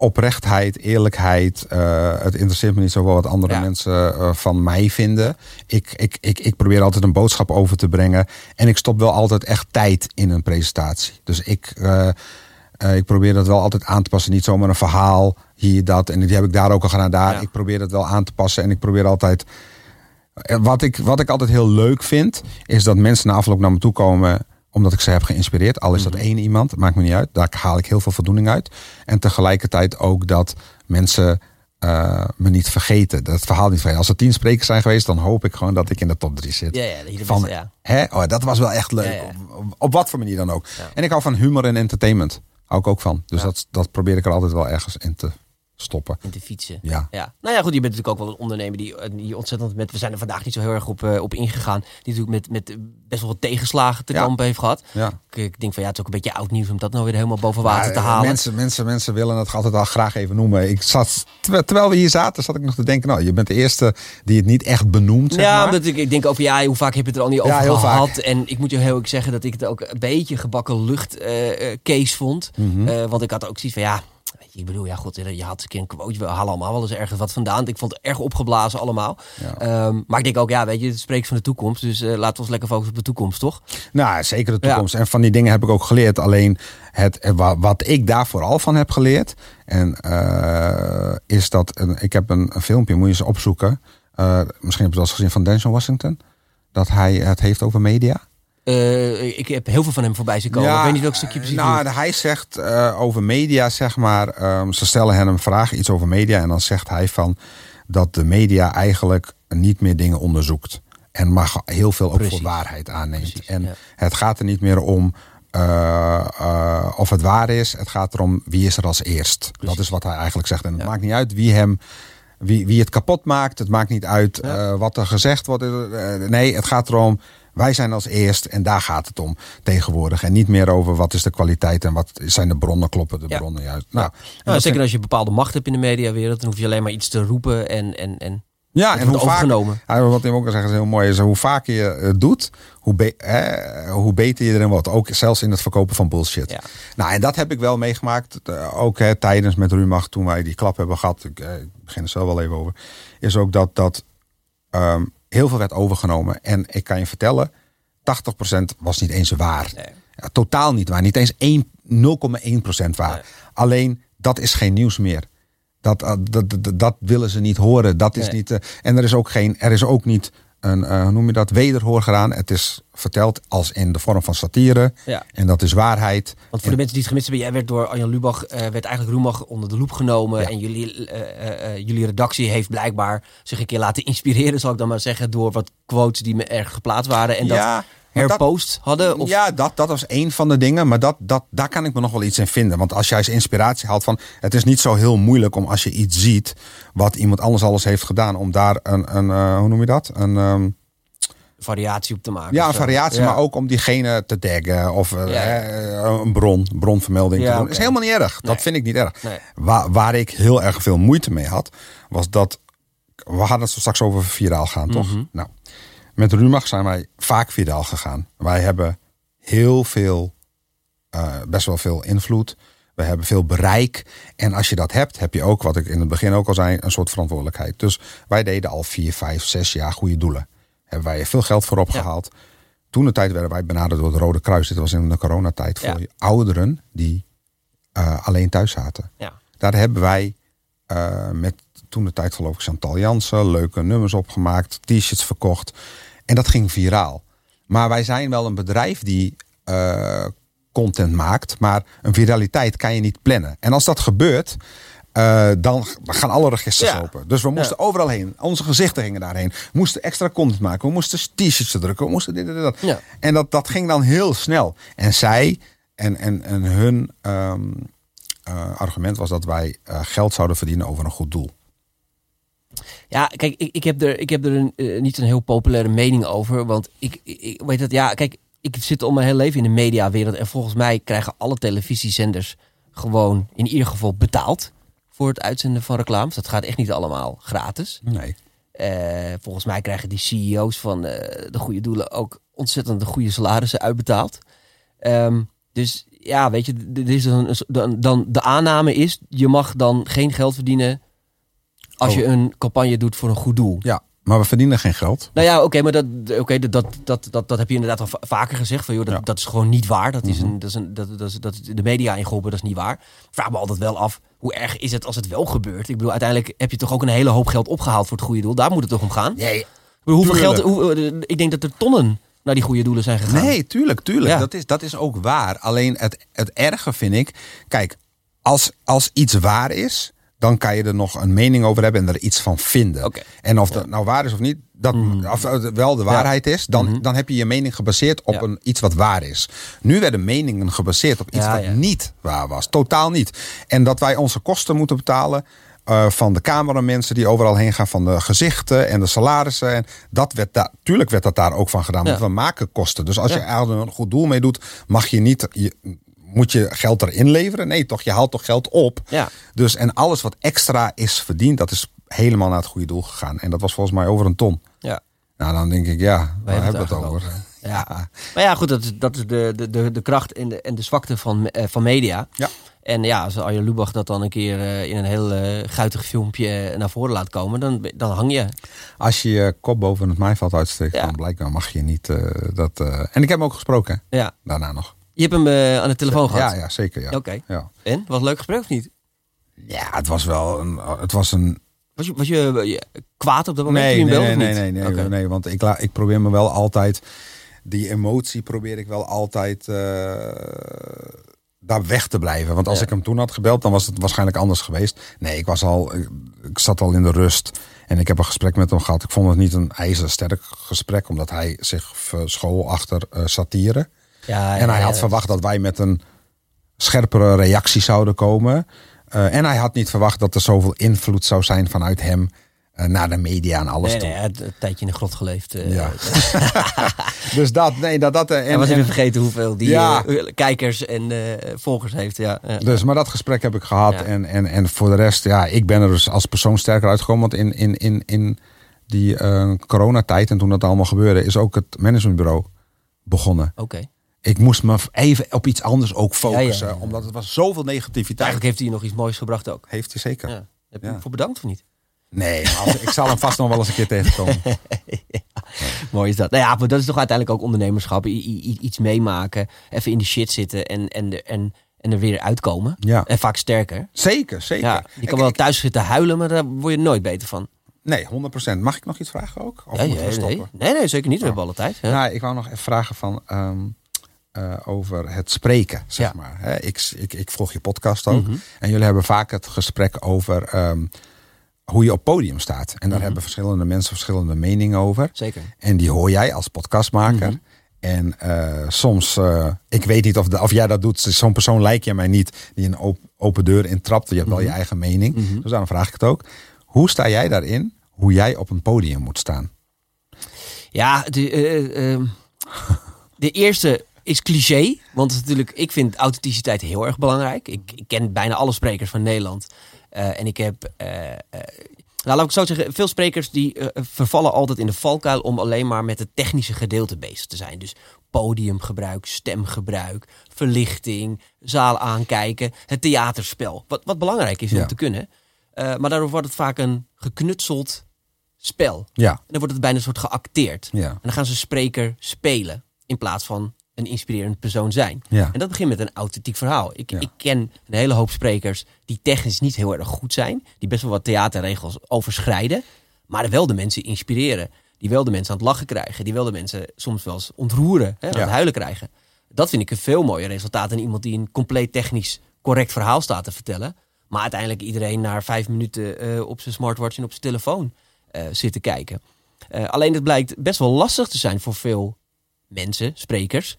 Speaker 2: Oprechtheid, eerlijkheid. eh, het interesseert me niet zoveel wat andere
Speaker 1: Ja.
Speaker 2: mensen eh, van mij vinden. Ik, ik, ik, ik probeer altijd een boodschap over te brengen. En ik stop wel altijd echt tijd in een presentatie. Dus ik, eh, ik probeer dat wel altijd aan te passen. Niet zomaar een verhaal, hier, dat. En die heb ik daar ook al gedaan, daar.
Speaker 1: Ja.
Speaker 2: Ik probeer dat wel aan te passen. En ik probeer altijd... Wat ik, wat ik altijd heel leuk vind, is dat mensen na afloop naar me toe komen omdat ik ze heb geïnspireerd. Al is dat één iemand, maakt me niet uit. Daar haal ik heel veel voldoening uit. En tegelijkertijd ook dat mensen eh, me niet vergeten. Dat verhaal niet vergeten. Als er tien sprekers zijn geweest, dan hoop ik gewoon dat ik in de top drie zit.
Speaker 1: Ja, ja, dat
Speaker 2: Van,
Speaker 1: ja.
Speaker 2: hè? Oh, dat was wel echt leuk.
Speaker 1: Ja, ja.
Speaker 2: Op, op wat voor manier dan ook. En ik hou van humor en entertainment. Hou ik ook van. Dus dat, dat probeer ik er altijd wel ergens in te stoppen.
Speaker 1: In te fietsen.
Speaker 2: Ja.
Speaker 1: Ja. Nou ja, goed, je bent natuurlijk ook wel een ondernemer die, eh, die ontzettend met. We zijn er vandaag niet zo heel erg op, eh, op ingegaan. Die natuurlijk met, met best wel wat tegenslagen te
Speaker 2: Ja.
Speaker 1: kampen heeft gehad.
Speaker 2: Ja.
Speaker 1: Ik, ik denk van ja, het is ook een beetje oud nieuws om dat nou weer helemaal boven water
Speaker 2: Maar,
Speaker 1: te
Speaker 2: eh,
Speaker 1: halen.
Speaker 2: Mensen, mensen, mensen willen het altijd wel graag even noemen. Ik zat, terwijl, we hier zaten, zat ik nog te denken: nou, je bent de eerste die het niet echt benoemt. Zeg
Speaker 1: ja,
Speaker 2: maar.
Speaker 1: omdat ik, ik denk over ja, hoe vaak heb je het er al niet over gehad?
Speaker 2: vaak.
Speaker 1: En ik moet je heel eerlijk zeggen dat ik het ook een beetje gebakken lucht eh, case vond. Eh, want ik had ook zoiets van ja. Ik bedoel, ja, god, je had een keer een quote. We halen allemaal wel eens ergens wat vandaan. Ik vond het erg opgeblazen allemaal.
Speaker 2: Ja.
Speaker 1: Ehm, maar ik denk ook, ja, weet je, het spreekt van de toekomst. Dus eh, laten we ons lekker focussen op de toekomst, toch?
Speaker 2: Nou, zeker de toekomst. En van die dingen heb ik ook geleerd. Alleen het, eh, wa- wat ik daar vooral van heb geleerd. En eh, is dat. Ik heb een, een filmpje, moet je eens opzoeken. Misschien heb je het wel eens gezien van Denzel Washington. Dat hij het heeft over media.
Speaker 1: Eh, ik heb heel veel van hem voorbij zien komen. ik weet niet welk stukje precies.
Speaker 2: Nou, hij zegt eh, over media, zeg maar. ehm, ze stellen hem een vraag, iets over media. En dan zegt hij van dat de media eigenlijk niet meer dingen onderzoekt. En mag heel veel ook
Speaker 1: Precies.
Speaker 2: voor waarheid aanneemt.
Speaker 1: Precies,
Speaker 2: en
Speaker 1: ja.
Speaker 2: het gaat er niet meer om eh, of het waar is. Het gaat erom wie is er als eerst. Dat is wat hij eigenlijk zegt. En het
Speaker 1: Ja.
Speaker 2: maakt niet uit wie hem. Wie, wie het kapot maakt. Het maakt niet uit
Speaker 1: Ja.
Speaker 2: wat er gezegd wordt. Nee, het gaat erom. Wij zijn als eerst en daar gaat het om tegenwoordig. En niet meer over wat is de kwaliteit en wat zijn de bronnen, kloppen de
Speaker 1: Ja.
Speaker 2: bronnen juist. Nou,
Speaker 1: Nou, zeker als je bepaalde macht hebt in de mediawereld, dan hoef je alleen maar iets te roepen en, en, en
Speaker 2: Ja, en hoe vaak, wat hij ook al zegt is heel mooi, is hoe vaker je het doet, hoe, be- hoe beter je erin wordt. Ook zelfs in het verkopen van bullshit.
Speaker 1: Ja.
Speaker 2: Nou, en dat heb ik wel meegemaakt. eh, ook hè, tijdens met Rumach, toen wij die klap hebben gehad. Ik, eh, ik begin er zelf wel even over. Is ook dat, dat ehm, heel veel werd overgenomen. En ik kan je vertellen, 80% was niet eens waar.
Speaker 1: Nee.
Speaker 2: Ja, totaal niet waar. Niet eens 1 0,1% waar.
Speaker 1: Nee.
Speaker 2: Alleen, dat is geen nieuws meer. Dat, eh, dat, dat, dat willen ze niet horen. Dat is
Speaker 1: Nee.
Speaker 2: niet, eh, en er is ook geen, er is ook niet een, eh, hoe noem je dat, wederhoor gedaan. Het is verteld als in de vorm van satire.
Speaker 1: Ja.
Speaker 2: En dat is waarheid.
Speaker 1: Want voor de mensen die het gemist hebben, jij werd door Arjan Lubach, eh, werd eigenlijk Roemach onder de loep genomen.
Speaker 2: Ja.
Speaker 1: En jullie, eh, jullie redactie heeft blijkbaar zich een keer laten inspireren, zal ik dan maar zeggen, door wat quotes die me erg geplaatst waren. En dat
Speaker 2: ja, maar dat-
Speaker 1: herpost hadden. Of,
Speaker 2: Ja, dat, dat was één van de dingen. Maar dat, dat, daar kan ik me nog wel iets in vinden. Want als jij eens inspiratie haalt van... Het is niet zo heel moeilijk om als je iets ziet... wat iemand anders alles heeft gedaan... om daar een, een eh, hoe noem je dat? Een, ehm,
Speaker 1: variatie op te maken.
Speaker 2: ja, een variatie,
Speaker 1: Ja.
Speaker 2: maar ook om diegene te taggen. Of eh,
Speaker 1: Ja.
Speaker 2: eh, een bron, bronvermelding
Speaker 1: Ja,
Speaker 2: te doen. is helemaal niet erg. Dat vind ik niet erg.
Speaker 1: Nee.
Speaker 2: Waar, waar ik heel erg veel moeite mee had... was dat... We hadden het zo straks over viraal gaan, toch?
Speaker 1: Mhm.
Speaker 2: Nou, met Rumach zijn wij vaak viraal gegaan. Wij hebben heel veel, eh, best wel veel invloed. We hebben veel bereik. En als je dat hebt, heb je ook, wat ik in het begin ook al zei, een soort verantwoordelijkheid. Dus wij deden al vier, vijf, zes jaar goede doelen. Hebben wij veel geld voor opgehaald. Toen de tijd werden wij benaderd door het Rode Kruis. Dit was in de coronatijd voor
Speaker 1: Ja.
Speaker 2: ouderen die eh, alleen thuis zaten.
Speaker 1: Ja.
Speaker 2: Daar hebben wij eh, met toen de tijd geloof ik Chantal Jansen leuke nummers opgemaakt, t-shirts verkocht. En dat ging viraal. Maar wij zijn wel een bedrijf die eh, content maakt, maar een viraliteit kan je niet plannen. En als dat gebeurt, eh, dan gaan alle registers
Speaker 1: Ja.
Speaker 2: open. Dus we moesten overal heen. Onze gezichten gingen daarheen. We moesten extra content maken. We moesten t-shirts drukken. We moesten dit en dat.
Speaker 1: Ja.
Speaker 2: En dat, dat ging dan heel snel. En zij en, en, en hun ehm, eh, argument was dat wij geld zouden verdienen over een goed doel.
Speaker 1: Ja, kijk, ik, ik heb er, ik heb er een, eh, niet een heel populaire mening over. Want ik, weet het, ja, kijk, ik zit al mijn hele leven in de mediawereld. En volgens mij krijgen alle televisiezenders gewoon in ieder geval betaald voor het uitzenden van reclames. Dat gaat echt niet allemaal gratis.
Speaker 2: Nee.
Speaker 1: Eh, volgens mij krijgen die CEO's van eh, de goede doelen ook ontzettend de goede salarissen uitbetaald. Ehm, dus ja, weet je, dit is dan, dan, dan de aanname is, je mag dan geen geld verdienen als
Speaker 2: Oh.
Speaker 1: je een campagne doet voor een goed doel.
Speaker 2: Ja, maar we verdienen geen geld.
Speaker 1: Nou ja, oké, maar dat, oké, dat, dat, dat, dat, dat heb je inderdaad al va- vaker gezegd. Van, joh, dat,
Speaker 2: Ja.
Speaker 1: dat is gewoon niet waar. Dat is,
Speaker 2: Mhm.
Speaker 1: een, dat is, een, dat, dat, is, dat is de media ingeholpen, dat is niet waar. Vraag me altijd wel af, hoe erg is het als het wel gebeurt? Ik bedoel, uiteindelijk heb je toch ook een hele hoop geld opgehaald voor het goede doel. Daar moet het toch om gaan?
Speaker 2: Nee,
Speaker 1: hoeveel
Speaker 2: Tuurlijk.
Speaker 1: geld, hoe, eh, ik denk dat er tonnen naar die goede doelen zijn gegaan.
Speaker 2: nee tuurlijk, tuurlijk.
Speaker 1: Ja.
Speaker 2: Dat, is, dat is ook waar. Alleen het, het erge vind ik... Kijk, als, als iets waar is... dan kan je er nog een mening over hebben en er iets van vinden. En of dat nou waar is of niet... Dat, Of het wel de waarheid is, dan,
Speaker 1: Mhm.
Speaker 2: dan heb je je mening gebaseerd op
Speaker 1: Ja.
Speaker 2: een, iets wat waar is. Nu werden meningen gebaseerd op iets
Speaker 1: Ja,
Speaker 2: wat niet waar was. Totaal niet. En dat wij onze kosten moeten betalen eh, van de cameramensen die overal heen gaan, van de gezichten en de salarissen. En dat werd daar, tuurlijk werd dat daar ook van gedaan. Want we maken kosten. Dus als je er een goed doel mee doet, mag je niet. Je, moet je geld erin leveren? Nee, toch? Je haalt toch geld op?
Speaker 1: Ja.
Speaker 2: Dus en alles wat extra is verdiend, dat is helemaal naar het goede doel gegaan. En dat was volgens mij over een ton.
Speaker 1: Ja.
Speaker 2: Nou, dan denk ik, ja, waar
Speaker 1: hebben
Speaker 2: we het over?
Speaker 1: Ja. Maar ja, goed, dat is, dat is de, de, de, de kracht en de, en de zwakte van, eh, van media.
Speaker 2: Ja.
Speaker 1: En ja, als Arjen Lubach dat dan een keer eh, in een heel eh, guitig filmpje naar voren laat komen, dan, dan hang je.
Speaker 2: Als je je kop boven het maaiveld uitsteekt,
Speaker 1: Ja.
Speaker 2: dan blijkbaar mag je niet dat. En ik heb hem ook gesproken, hè,
Speaker 1: Ja.
Speaker 2: daarna nog.
Speaker 1: Je hebt hem eh, aan de telefoon gehad.
Speaker 2: Ja, ja, zeker. Ja.
Speaker 1: Oké.
Speaker 2: Ja.
Speaker 1: En? Was het leuk gesprek of niet?
Speaker 2: ja, het was wel een. Het was een.
Speaker 1: Was je, was je, je kwaad op dat moment
Speaker 2: Nee,
Speaker 1: toen je
Speaker 2: nee,
Speaker 1: belde
Speaker 2: nee, nee, nee, nee, nee, want ik, la, ik probeer me wel altijd. Die emotie probeer ik wel altijd. eh, daar weg te blijven. Want als
Speaker 1: Ja.
Speaker 2: ik hem toen had gebeld, dan was het waarschijnlijk anders geweest. Nee, ik was al. Ik, ik zat al in de rust. En ik heb een gesprek met hem gehad. Ik vond het niet een ijzersterk gesprek, omdat hij zich verschool achter uh, satire.
Speaker 1: Ja,
Speaker 2: en hij had verwacht dat wij met een scherpere reactie zouden komen. Uh, en hij had niet verwacht dat er zoveel invloed zou zijn vanuit hem uh, naar de media en alles
Speaker 1: Nee,
Speaker 2: toe.
Speaker 1: nee, hij had een tijdje in de grot geleefd. eh.
Speaker 2: Ja. dus dat, nee, dat, dat.
Speaker 1: En, was even vergeten hoeveel die
Speaker 2: Ja.
Speaker 1: eh, kijkers en eh, volgers heeft. Ja.
Speaker 2: Dus, maar dat gesprek heb ik gehad.
Speaker 1: Ja.
Speaker 2: En, en, en voor de rest, ja, ik ben er dus als persoon sterker uitgekomen. Want in, in, in, in die eh, coronatijd en toen dat allemaal gebeurde, is ook het managementbureau begonnen.
Speaker 1: Oké.
Speaker 2: Ik moest me even op iets anders ook focussen.
Speaker 1: Ja, ja, ja.
Speaker 2: Omdat het was zoveel negativiteit.
Speaker 1: Eigenlijk heeft hij nog iets moois gebracht ook.
Speaker 2: Heeft hij zeker.
Speaker 1: Ja. Heb je hem voor bedankt of niet?
Speaker 2: Nee, als- ik zal hem vast nog wel eens een keer tegenkomen.
Speaker 1: Mooi is dat. Nou ja, maar dat is toch uiteindelijk ook ondernemerschap. I- i- i- iets meemaken, even in de shit zitten en, en, de- en, en er weer uitkomen.
Speaker 2: Ja.
Speaker 1: En vaak sterker.
Speaker 2: Zeker, zeker.
Speaker 1: Ja, je kan
Speaker 2: Ik-
Speaker 1: wel
Speaker 2: ik-
Speaker 1: thuis zitten huilen, maar daar word je nooit beter van.
Speaker 2: Nee, 100%. Mag ik nog iets vragen ook? Of
Speaker 1: Ja, nee.
Speaker 2: stoppen?
Speaker 1: nee, nee, zeker niet. We hebben alle tijd. Ja.
Speaker 2: Nou, ik wou nog even vragen van, ehm, eh, over het spreken, zeg
Speaker 1: Ja.
Speaker 2: maar. Ik, ik, ik volg je podcast ook.
Speaker 1: Mhm.
Speaker 2: En jullie hebben vaak het gesprek over ehm, hoe je op podium staat. En daar
Speaker 1: Mhm.
Speaker 2: hebben verschillende mensen verschillende meningen over.
Speaker 1: Zeker.
Speaker 2: En die hoor jij als podcastmaker.
Speaker 1: Mhm.
Speaker 2: En eh, soms, eh, ik weet niet of, de, of jij dat doet. Zo'n persoon lijkt je mij niet die een op- open deur intrapt. Je hebt wel je eigen mening. Dus daarom vraag ik het ook. Hoe sta jij daarin? Hoe jij op een podium moet staan?
Speaker 1: Ja, de, eh, ehm, de eerste is cliché. Want natuurlijk, ik vind authenticiteit heel erg belangrijk. Ik, ik ken bijna alle sprekers van Nederland. Eh, en ik heb, eh, eh, nou laat ik zo zeggen, veel sprekers die vervallen altijd in de valkuil om alleen maar met het technische gedeelte bezig te zijn. Dus podiumgebruik, stemgebruik, verlichting, zaal aankijken, het theaterspel. Wat, wat belangrijk is
Speaker 2: Ja.
Speaker 1: om te kunnen. Maar daardoor wordt het vaak een geknutseld spel.
Speaker 2: Ja,
Speaker 1: En dan wordt het bijna een soort geacteerd.
Speaker 2: ja,
Speaker 1: En dan gaan ze spreker spelen in plaats van een inspirerend persoon zijn.
Speaker 2: ja.
Speaker 1: En dat begint met een authentiek verhaal. Ik,
Speaker 2: Ja.
Speaker 1: ik ken een hele hoop sprekers die technisch niet heel erg goed zijn. Die best wel wat theaterregels overschrijden. Maar wel de mensen inspireren. Die wel de mensen aan het lachen krijgen. Die wel de mensen soms wel eens ontroeren. Hè, aan
Speaker 2: Ja.
Speaker 1: het huilen krijgen. Dat vind ik een veel mooier resultaat dan iemand die een compleet technisch correct verhaal staat te vertellen. Maar uiteindelijk iedereen na vijf minuten eh, op zijn smartwatch en op zijn telefoon eh, zit te kijken. Eh, alleen het blijkt best wel lastig te zijn voor veel mensen, sprekers,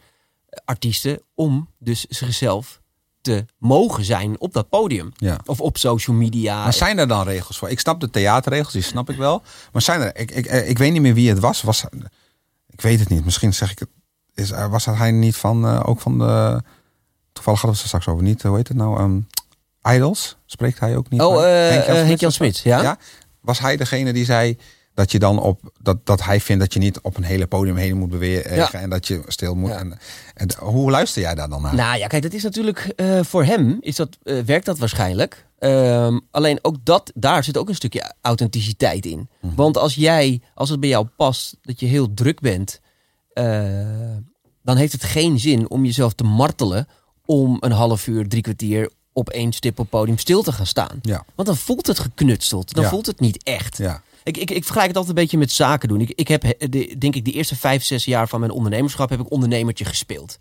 Speaker 1: artiesten, om dus zichzelf te mogen zijn op dat podium.
Speaker 2: ja.
Speaker 1: Of op social media.
Speaker 2: Maar zijn er dan regels voor? Ik snap de theaterregels, die snap ik wel. Maar zijn er, ik, ik, ik weet niet meer wie het was. was ik weet het niet. Misschien zeg ik het. Is, eh, was hij niet van, eh, ook van de. Toevallig hadden we het straks over niet. Hoe heet het nou? Ehm, Idols? Spreekt hij ook niet?
Speaker 1: Oh, eh,
Speaker 2: Henk-Jan? Smit,
Speaker 1: ja.
Speaker 2: Was hij degene die zei dat je dan op dat, dat hij vindt dat je niet op een hele podium heen moet bewegen
Speaker 1: Ja.
Speaker 2: en dat je stil moet.
Speaker 1: Ja.
Speaker 2: En, en hoe luister jij daar dan naar?
Speaker 1: Nou ja, kijk, dat is natuurlijk eh, voor hem is dat, eh, werkt dat waarschijnlijk. Ehm, alleen ook dat, daar zit ook een stukje authenticiteit in.
Speaker 2: Mhm.
Speaker 1: Want als jij, als het bij jou past, dat je heel druk bent, eh, dan heeft het geen zin om jezelf te martelen om een half uur, drie kwartier op één stip op podium stil te gaan staan.
Speaker 2: Ja,
Speaker 1: Want dan voelt het geknutseld, dan voelt het niet echt.
Speaker 2: ja,
Speaker 1: Ik, ik, ik vergelijk het altijd een beetje met zaken doen. Ik, ik heb, he- de, denk ik, de eerste vijf, zes jaar van mijn ondernemerschap heb ik ondernemertje gespeeld.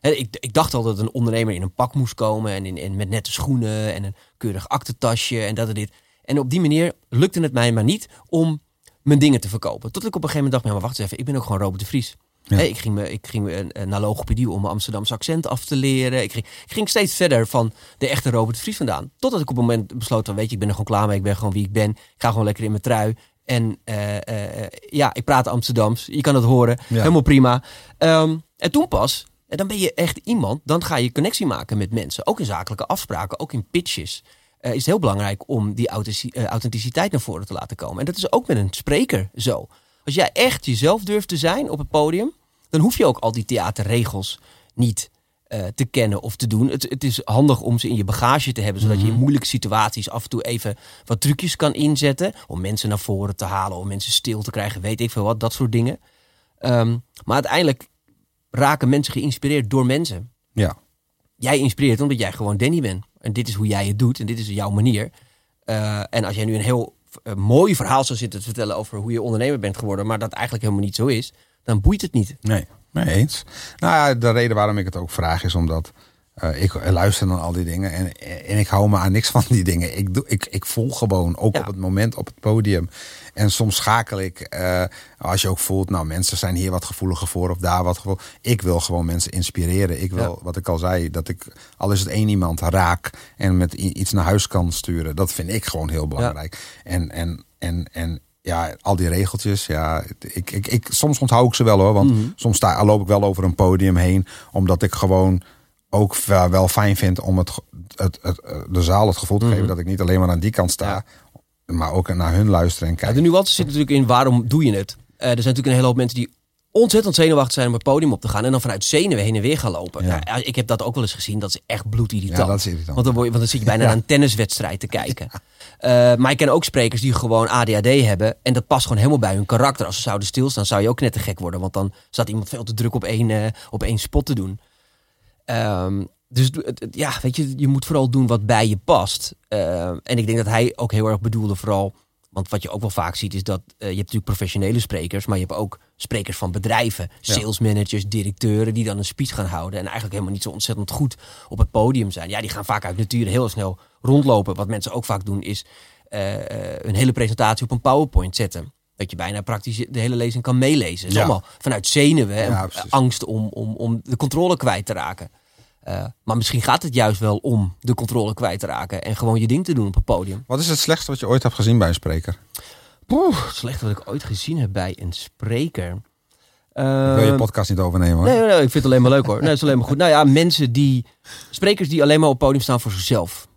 Speaker 1: Ik, ik dacht al dat een ondernemer in een pak moest komen en, in, met nette schoenen en een keurig aktentasje en dat en dit. En op die manier lukte het mij maar niet om mijn dingen te verkopen. Tot ik op een gegeven moment dacht, maar wacht eens even, ik ben ook gewoon Robert de Vries.
Speaker 2: Ja.
Speaker 1: Ik ging, me, ik ging me, naar logopedie om mijn Amsterdamse accent af te leren. Ik ging, ik ging steeds verder van de echte Robert Vries vandaan. Totdat ik op een moment besloot van, weet je, ik ben er gewoon klaar mee. Ik ben gewoon wie ik ben. Ik ga gewoon lekker in mijn trui. En eh, eh, ja, ik praat Amsterdams. Je kan het horen.
Speaker 2: Ja.
Speaker 1: Helemaal prima. Ehm, en toen pas, en dan ben je echt iemand. Dan ga je connectie maken met mensen. Ook in zakelijke afspraken, ook in pitches. eh, is het heel belangrijk om die authentici- authenticiteit naar voren te laten komen. En dat is ook met een spreker zo. Als jij echt jezelf durft te zijn op het podium, dan hoef je ook al die theaterregels niet eh, te kennen of te doen. Het, het is handig om ze in je bagage te hebben, zodat je in moeilijke situaties af en toe even wat trucjes kan inzetten. Om mensen naar voren te halen, om mensen stil te krijgen, weet ik veel wat, dat soort dingen. Ehm, maar uiteindelijk raken mensen geïnspireerd door mensen.
Speaker 2: ja.
Speaker 1: Jij inspireert omdat jij gewoon Danny bent. En dit is hoe jij het doet en dit is jouw manier. Eh, en als jij nu een heel mooi verhaal zou zitten te vertellen over hoe je ondernemer bent geworden, maar dat eigenlijk helemaal niet zo is, dan boeit het niet.
Speaker 2: Nee, nee eens. Nou ja, de reden waarom ik het ook vraag is omdat Eh, ik luister naar al die dingen en, en ik hou me aan niks van die dingen. Ik, doe, ik, ik voel gewoon, ook
Speaker 1: Ja.
Speaker 2: op het moment op het podium. En soms schakel ik, eh, als je ook voelt, nou mensen zijn hier wat gevoeliger voor of daar wat gevoel. Ik wil gewoon mensen inspireren. Ik wil,
Speaker 1: Ja.
Speaker 2: wat ik al zei, dat ik, al is het één iemand, raak en met iets naar huis kan sturen. Dat vind ik gewoon heel belangrijk. En, en, en, en ja, al die regeltjes, ja, ik, ik, ik, soms onthoud ik ze wel hoor. Want
Speaker 1: Mhm.
Speaker 2: soms sta, loop ik wel over een podium heen, omdat ik gewoon ook wel fijn vind om het, het, het, eh, de zaal het gevoel te
Speaker 1: Mhm.
Speaker 2: geven dat ik niet alleen maar aan die kant sta, maar ook naar hun luisteren en
Speaker 1: Ja,
Speaker 2: kijken.
Speaker 1: de nuance zit natuurlijk in waarom doe je het. Eh, er zijn natuurlijk een hele hoop mensen die ontzettend zenuwachtig zijn om het podium op te gaan. En dan vanuit zenuwen heen en weer gaan lopen.
Speaker 2: Ja.
Speaker 1: Nou, ik heb dat ook wel eens gezien. Dat is echt bloedirritant.
Speaker 2: Ja, dat is irritant.
Speaker 1: Want dan, word je, want dan zit je bijna naar een tenniswedstrijd te kijken. Eh, maar ik ken ook sprekers die gewoon ADHD hebben. En dat past gewoon helemaal bij hun karakter. Als ze zouden stilstaan, zou je ook net te gek worden. Want dan staat iemand veel te druk op één, op één spot te doen. Ehm, dus ja, weet je, je moet vooral doen wat bij je past. Ehm, en ik denk dat hij ook heel erg bedoelde vooral... Want wat je ook wel vaak ziet is dat eh, je hebt natuurlijk professionele sprekers, maar je hebt ook sprekers van bedrijven,
Speaker 2: Ja.
Speaker 1: salesmanagers, directeuren die dan een speech gaan houden en eigenlijk helemaal niet zo ontzettend goed op het podium zijn. Ja, die gaan vaak uit nature heel snel rondlopen. Wat mensen ook vaak doen is eh, eh, een hele presentatie op een PowerPoint zetten. Dat je bijna praktisch de hele lezing kan meelezen. Is
Speaker 2: Ja.
Speaker 1: allemaal vanuit zenuwen en
Speaker 2: Ja, precies.
Speaker 1: angst om, om, om de controle kwijt te raken. Eh, maar misschien gaat het juist wel om de controle kwijt te raken en gewoon je ding te doen op het podium.
Speaker 2: Wat is het slechtste wat je ooit hebt gezien bij een spreker?
Speaker 1: Poeh, het slechtste wat ik ooit gezien heb bij een spreker.
Speaker 2: Ik wil je
Speaker 1: Ehm,
Speaker 2: podcast niet overnemen hoor.
Speaker 1: Nee, nee, nee, ik vind het alleen maar leuk hoor. Nee, het is alleen maar goed. Nou ja, mensen die. Sprekers die alleen maar op het podium staan voor zichzelf.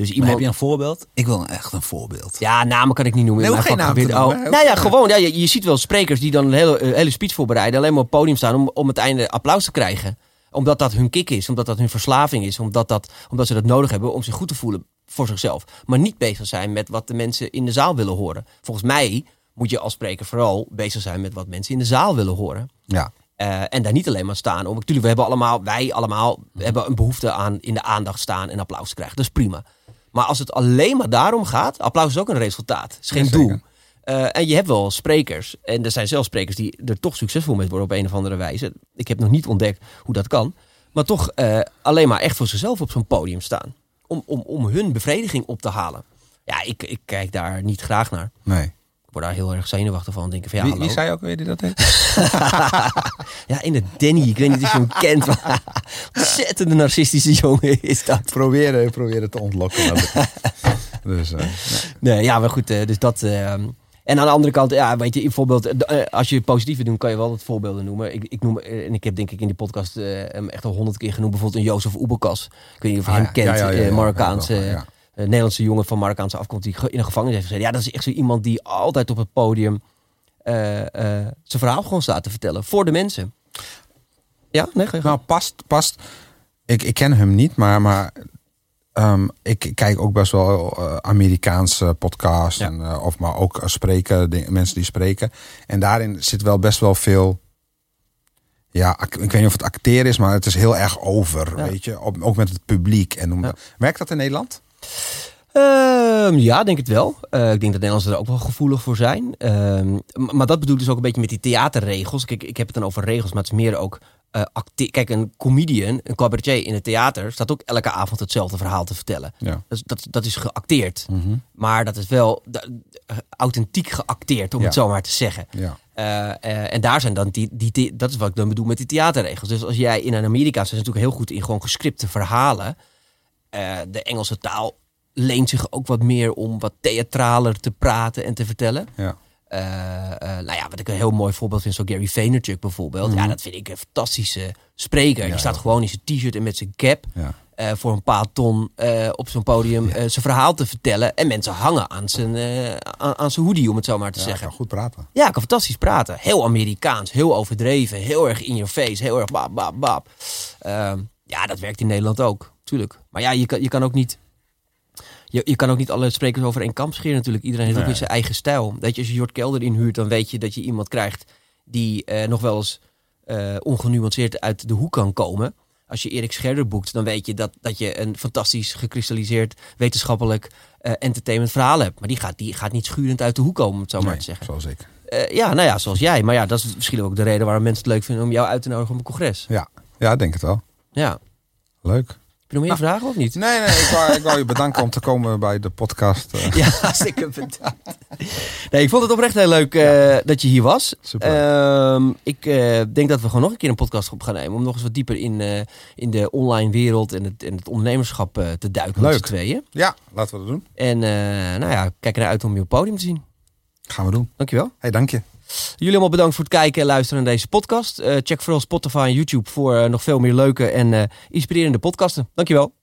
Speaker 1: Dus
Speaker 3: Maar
Speaker 1: iemand.
Speaker 3: heb je een voorbeeld? Ik wil echt een voorbeeld.
Speaker 1: Ja, namen kan ik niet noemen.
Speaker 3: Nee,
Speaker 1: mijn
Speaker 3: geen naam te noemen,
Speaker 1: Oh, nou ja, gewoon. Ja, je, je ziet wel sprekers die dan een hele, een hele speech voorbereiden. Alleen maar op het podium staan om, om het einde applaus te krijgen. Omdat dat hun kick is. Omdat dat hun verslaving is. Omdat, dat, omdat ze dat nodig hebben om zich goed te voelen voor zichzelf. Maar niet bezig zijn met wat de mensen in de zaal willen horen. Volgens mij moet je als spreker vooral bezig zijn met wat mensen in de zaal willen horen.
Speaker 2: Ja.
Speaker 1: Eh, en daar niet alleen maar staan. Om, natuurlijk, we hebben allemaal, wij allemaal hebben een behoefte aan in de aandacht staan en applaus te krijgen. Dat is prima. Maar als het alleen maar daarom gaat, applaus is ook een resultaat. Het is geen doel. Eh, en je hebt wel sprekers. En er zijn zelfs sprekers die er toch succesvol mee worden op een of andere wijze. Ik heb nog niet ontdekt hoe dat kan. Maar toch eh, alleen maar echt voor zichzelf op zo'n podium staan. Om, om, om hun bevrediging op te halen. Ja, ik, ik kijk daar niet graag naar.
Speaker 2: Nee.
Speaker 1: Ik word daar heel erg zenuwachtig van. Denk ik van, ja,
Speaker 2: wie,
Speaker 1: hallo.
Speaker 2: wie zei ook weer die dat deed?
Speaker 1: Ja, in de Danny. Ik weet niet of je hem kent. Maar ontzettende narcistische jongen is dat.
Speaker 2: proberen, proberen te ontlokken. dus, eh,
Speaker 1: Nee, ja, maar goed. eh, dus dat... eh, en aan de andere kant, ja, weet je, bijvoorbeeld, eh, als je positieve doet, kan je wel wat voorbeelden noemen. Ik, ik noem, eh, en ik heb denk ik in die podcast eh, hem echt al honderd keer genoemd, bijvoorbeeld een Jozef Oebelkas. Ik weet niet of je
Speaker 2: Ah,
Speaker 1: hem
Speaker 2: ja.
Speaker 1: kent,
Speaker 2: Ja, ja,
Speaker 1: eh, Marokkaanse, eh, Nederlandse jongen van Marokkaanse afkomst die in een gevangenis heeft gezeten. Ja, dat is echt zo iemand die altijd op het podium eh, eh, zijn verhaal gewoon staat te vertellen voor de mensen. Ja, nee, ga.
Speaker 2: Nou, past, past. Ik, ik ken hem niet, maar, maar ehm, ik kijk ook best wel eh, Amerikaanse podcasts.
Speaker 1: Ja.
Speaker 2: En, eh, of maar ook eh, spreken, de- mensen die spreken. En daarin zit wel best wel veel. Ja, ik weet niet of het acteren is, maar het is heel erg over.
Speaker 1: Ja.
Speaker 2: Weet je, Op- ook met het publiek. En noem
Speaker 1: Ja.
Speaker 2: dat. Werkt dat in Nederland?
Speaker 1: Ehm, ja, denk het wel. Eh, ik denk dat Nederlanders er ook wel gevoelig voor zijn. Ehm, maar dat bedoel ik dus ook een beetje met die theaterregels. Kijk, ik heb het dan over regels, maar het is meer ook acte- Kijk, een comedian, een cabaretier in het theater... staat ook elke avond hetzelfde verhaal te vertellen.
Speaker 2: Ja.
Speaker 1: Dat, is- dat, dat is geacteerd.
Speaker 2: Mhm.
Speaker 1: Maar dat is wel da- eh, authentiek geacteerd, om
Speaker 2: Ja.
Speaker 1: het zo maar te zeggen.
Speaker 2: Ja.
Speaker 1: En daar zijn dan die, die, die- dat is wat ik dan bedoel met die theaterregels. Dus als jij in Amerika zijn ze natuurlijk heel goed in gewoon gescripte verhalen. Eh, de Engelse taal leent zich ook wat meer om wat theatraler te praten en te vertellen.
Speaker 2: Ja.
Speaker 1: Eh, eh, nou ja, wat ik een heel mooi voorbeeld vind, zo Gary Vaynerchuk bijvoorbeeld. Ja, dat vind ik een fantastische spreker.
Speaker 2: Ja,
Speaker 1: Die staat
Speaker 2: ja.
Speaker 1: gewoon in zijn t-shirt en met zijn cap
Speaker 2: Ja.
Speaker 1: voor een paar ton op zo'n podium zijn verhaal te vertellen. En mensen hangen aan zijn, aan, aan zijn hoodie, om het zo maar te zeggen.
Speaker 2: kan goed praten.
Speaker 1: Ja, ik kan fantastisch praten. Heel Amerikaans, heel overdreven, heel erg in your face, heel erg bab, bab, bab. Ehm, ja, dat werkt in Nederland ook, tuurlijk. Maar ja, je kan, je kan ook niet... Je, je kan ook niet alle sprekers over één kamp scheren natuurlijk. Iedereen heeft ook weer zijn eigen stijl. Weet je, als je Jort Kelder inhuurt, dan weet je dat je iemand krijgt... die eh, nog wel eens eh, ongenuanceerd uit de hoek kan komen. Als je Erik Scherder boekt, dan weet je dat, dat je een fantastisch gekristalliseerd wetenschappelijk eh, entertainment verhaal hebt. Maar die gaat, die gaat niet schurend uit de hoek komen, om het zo maar te zeggen.
Speaker 2: zoals ik.
Speaker 1: Eh, ja, nou ja, zoals jij. Maar ja, dat is misschien ook de reden waarom mensen het leuk vinden om jou uit te nodigen op een congres.
Speaker 2: Ja, ja ik denk het wel.
Speaker 1: Ja.
Speaker 2: Leuk.
Speaker 1: Heb je nog meer vragen of niet?
Speaker 2: Nee, nee, ik wou, ik wou je bedanken om te komen bij de podcast. eh.
Speaker 1: Ja, hartstikke bedankt. Nee, ik vond het oprecht heel leuk eh, dat je hier was.
Speaker 2: Super.
Speaker 1: Ehm, ik eh, denk dat we gewoon nog een keer een podcast op gaan nemen. Om nog eens wat dieper in, in de online wereld en het, en het ondernemerschap te duiken
Speaker 2: Leuk.
Speaker 1: tweeën.
Speaker 2: Ja, laten we dat doen.
Speaker 1: En nou ja, kijk ernaar uit om je op podium te zien.
Speaker 2: Gaan we doen.
Speaker 1: Dankjewel.
Speaker 2: hey, dank je.
Speaker 1: Jullie allemaal bedankt voor het kijken en luisteren naar deze podcast. Eh, check vooral Spotify en YouTube voor eh, nog veel meer leuke en eh, inspirerende podcasten. Dankjewel.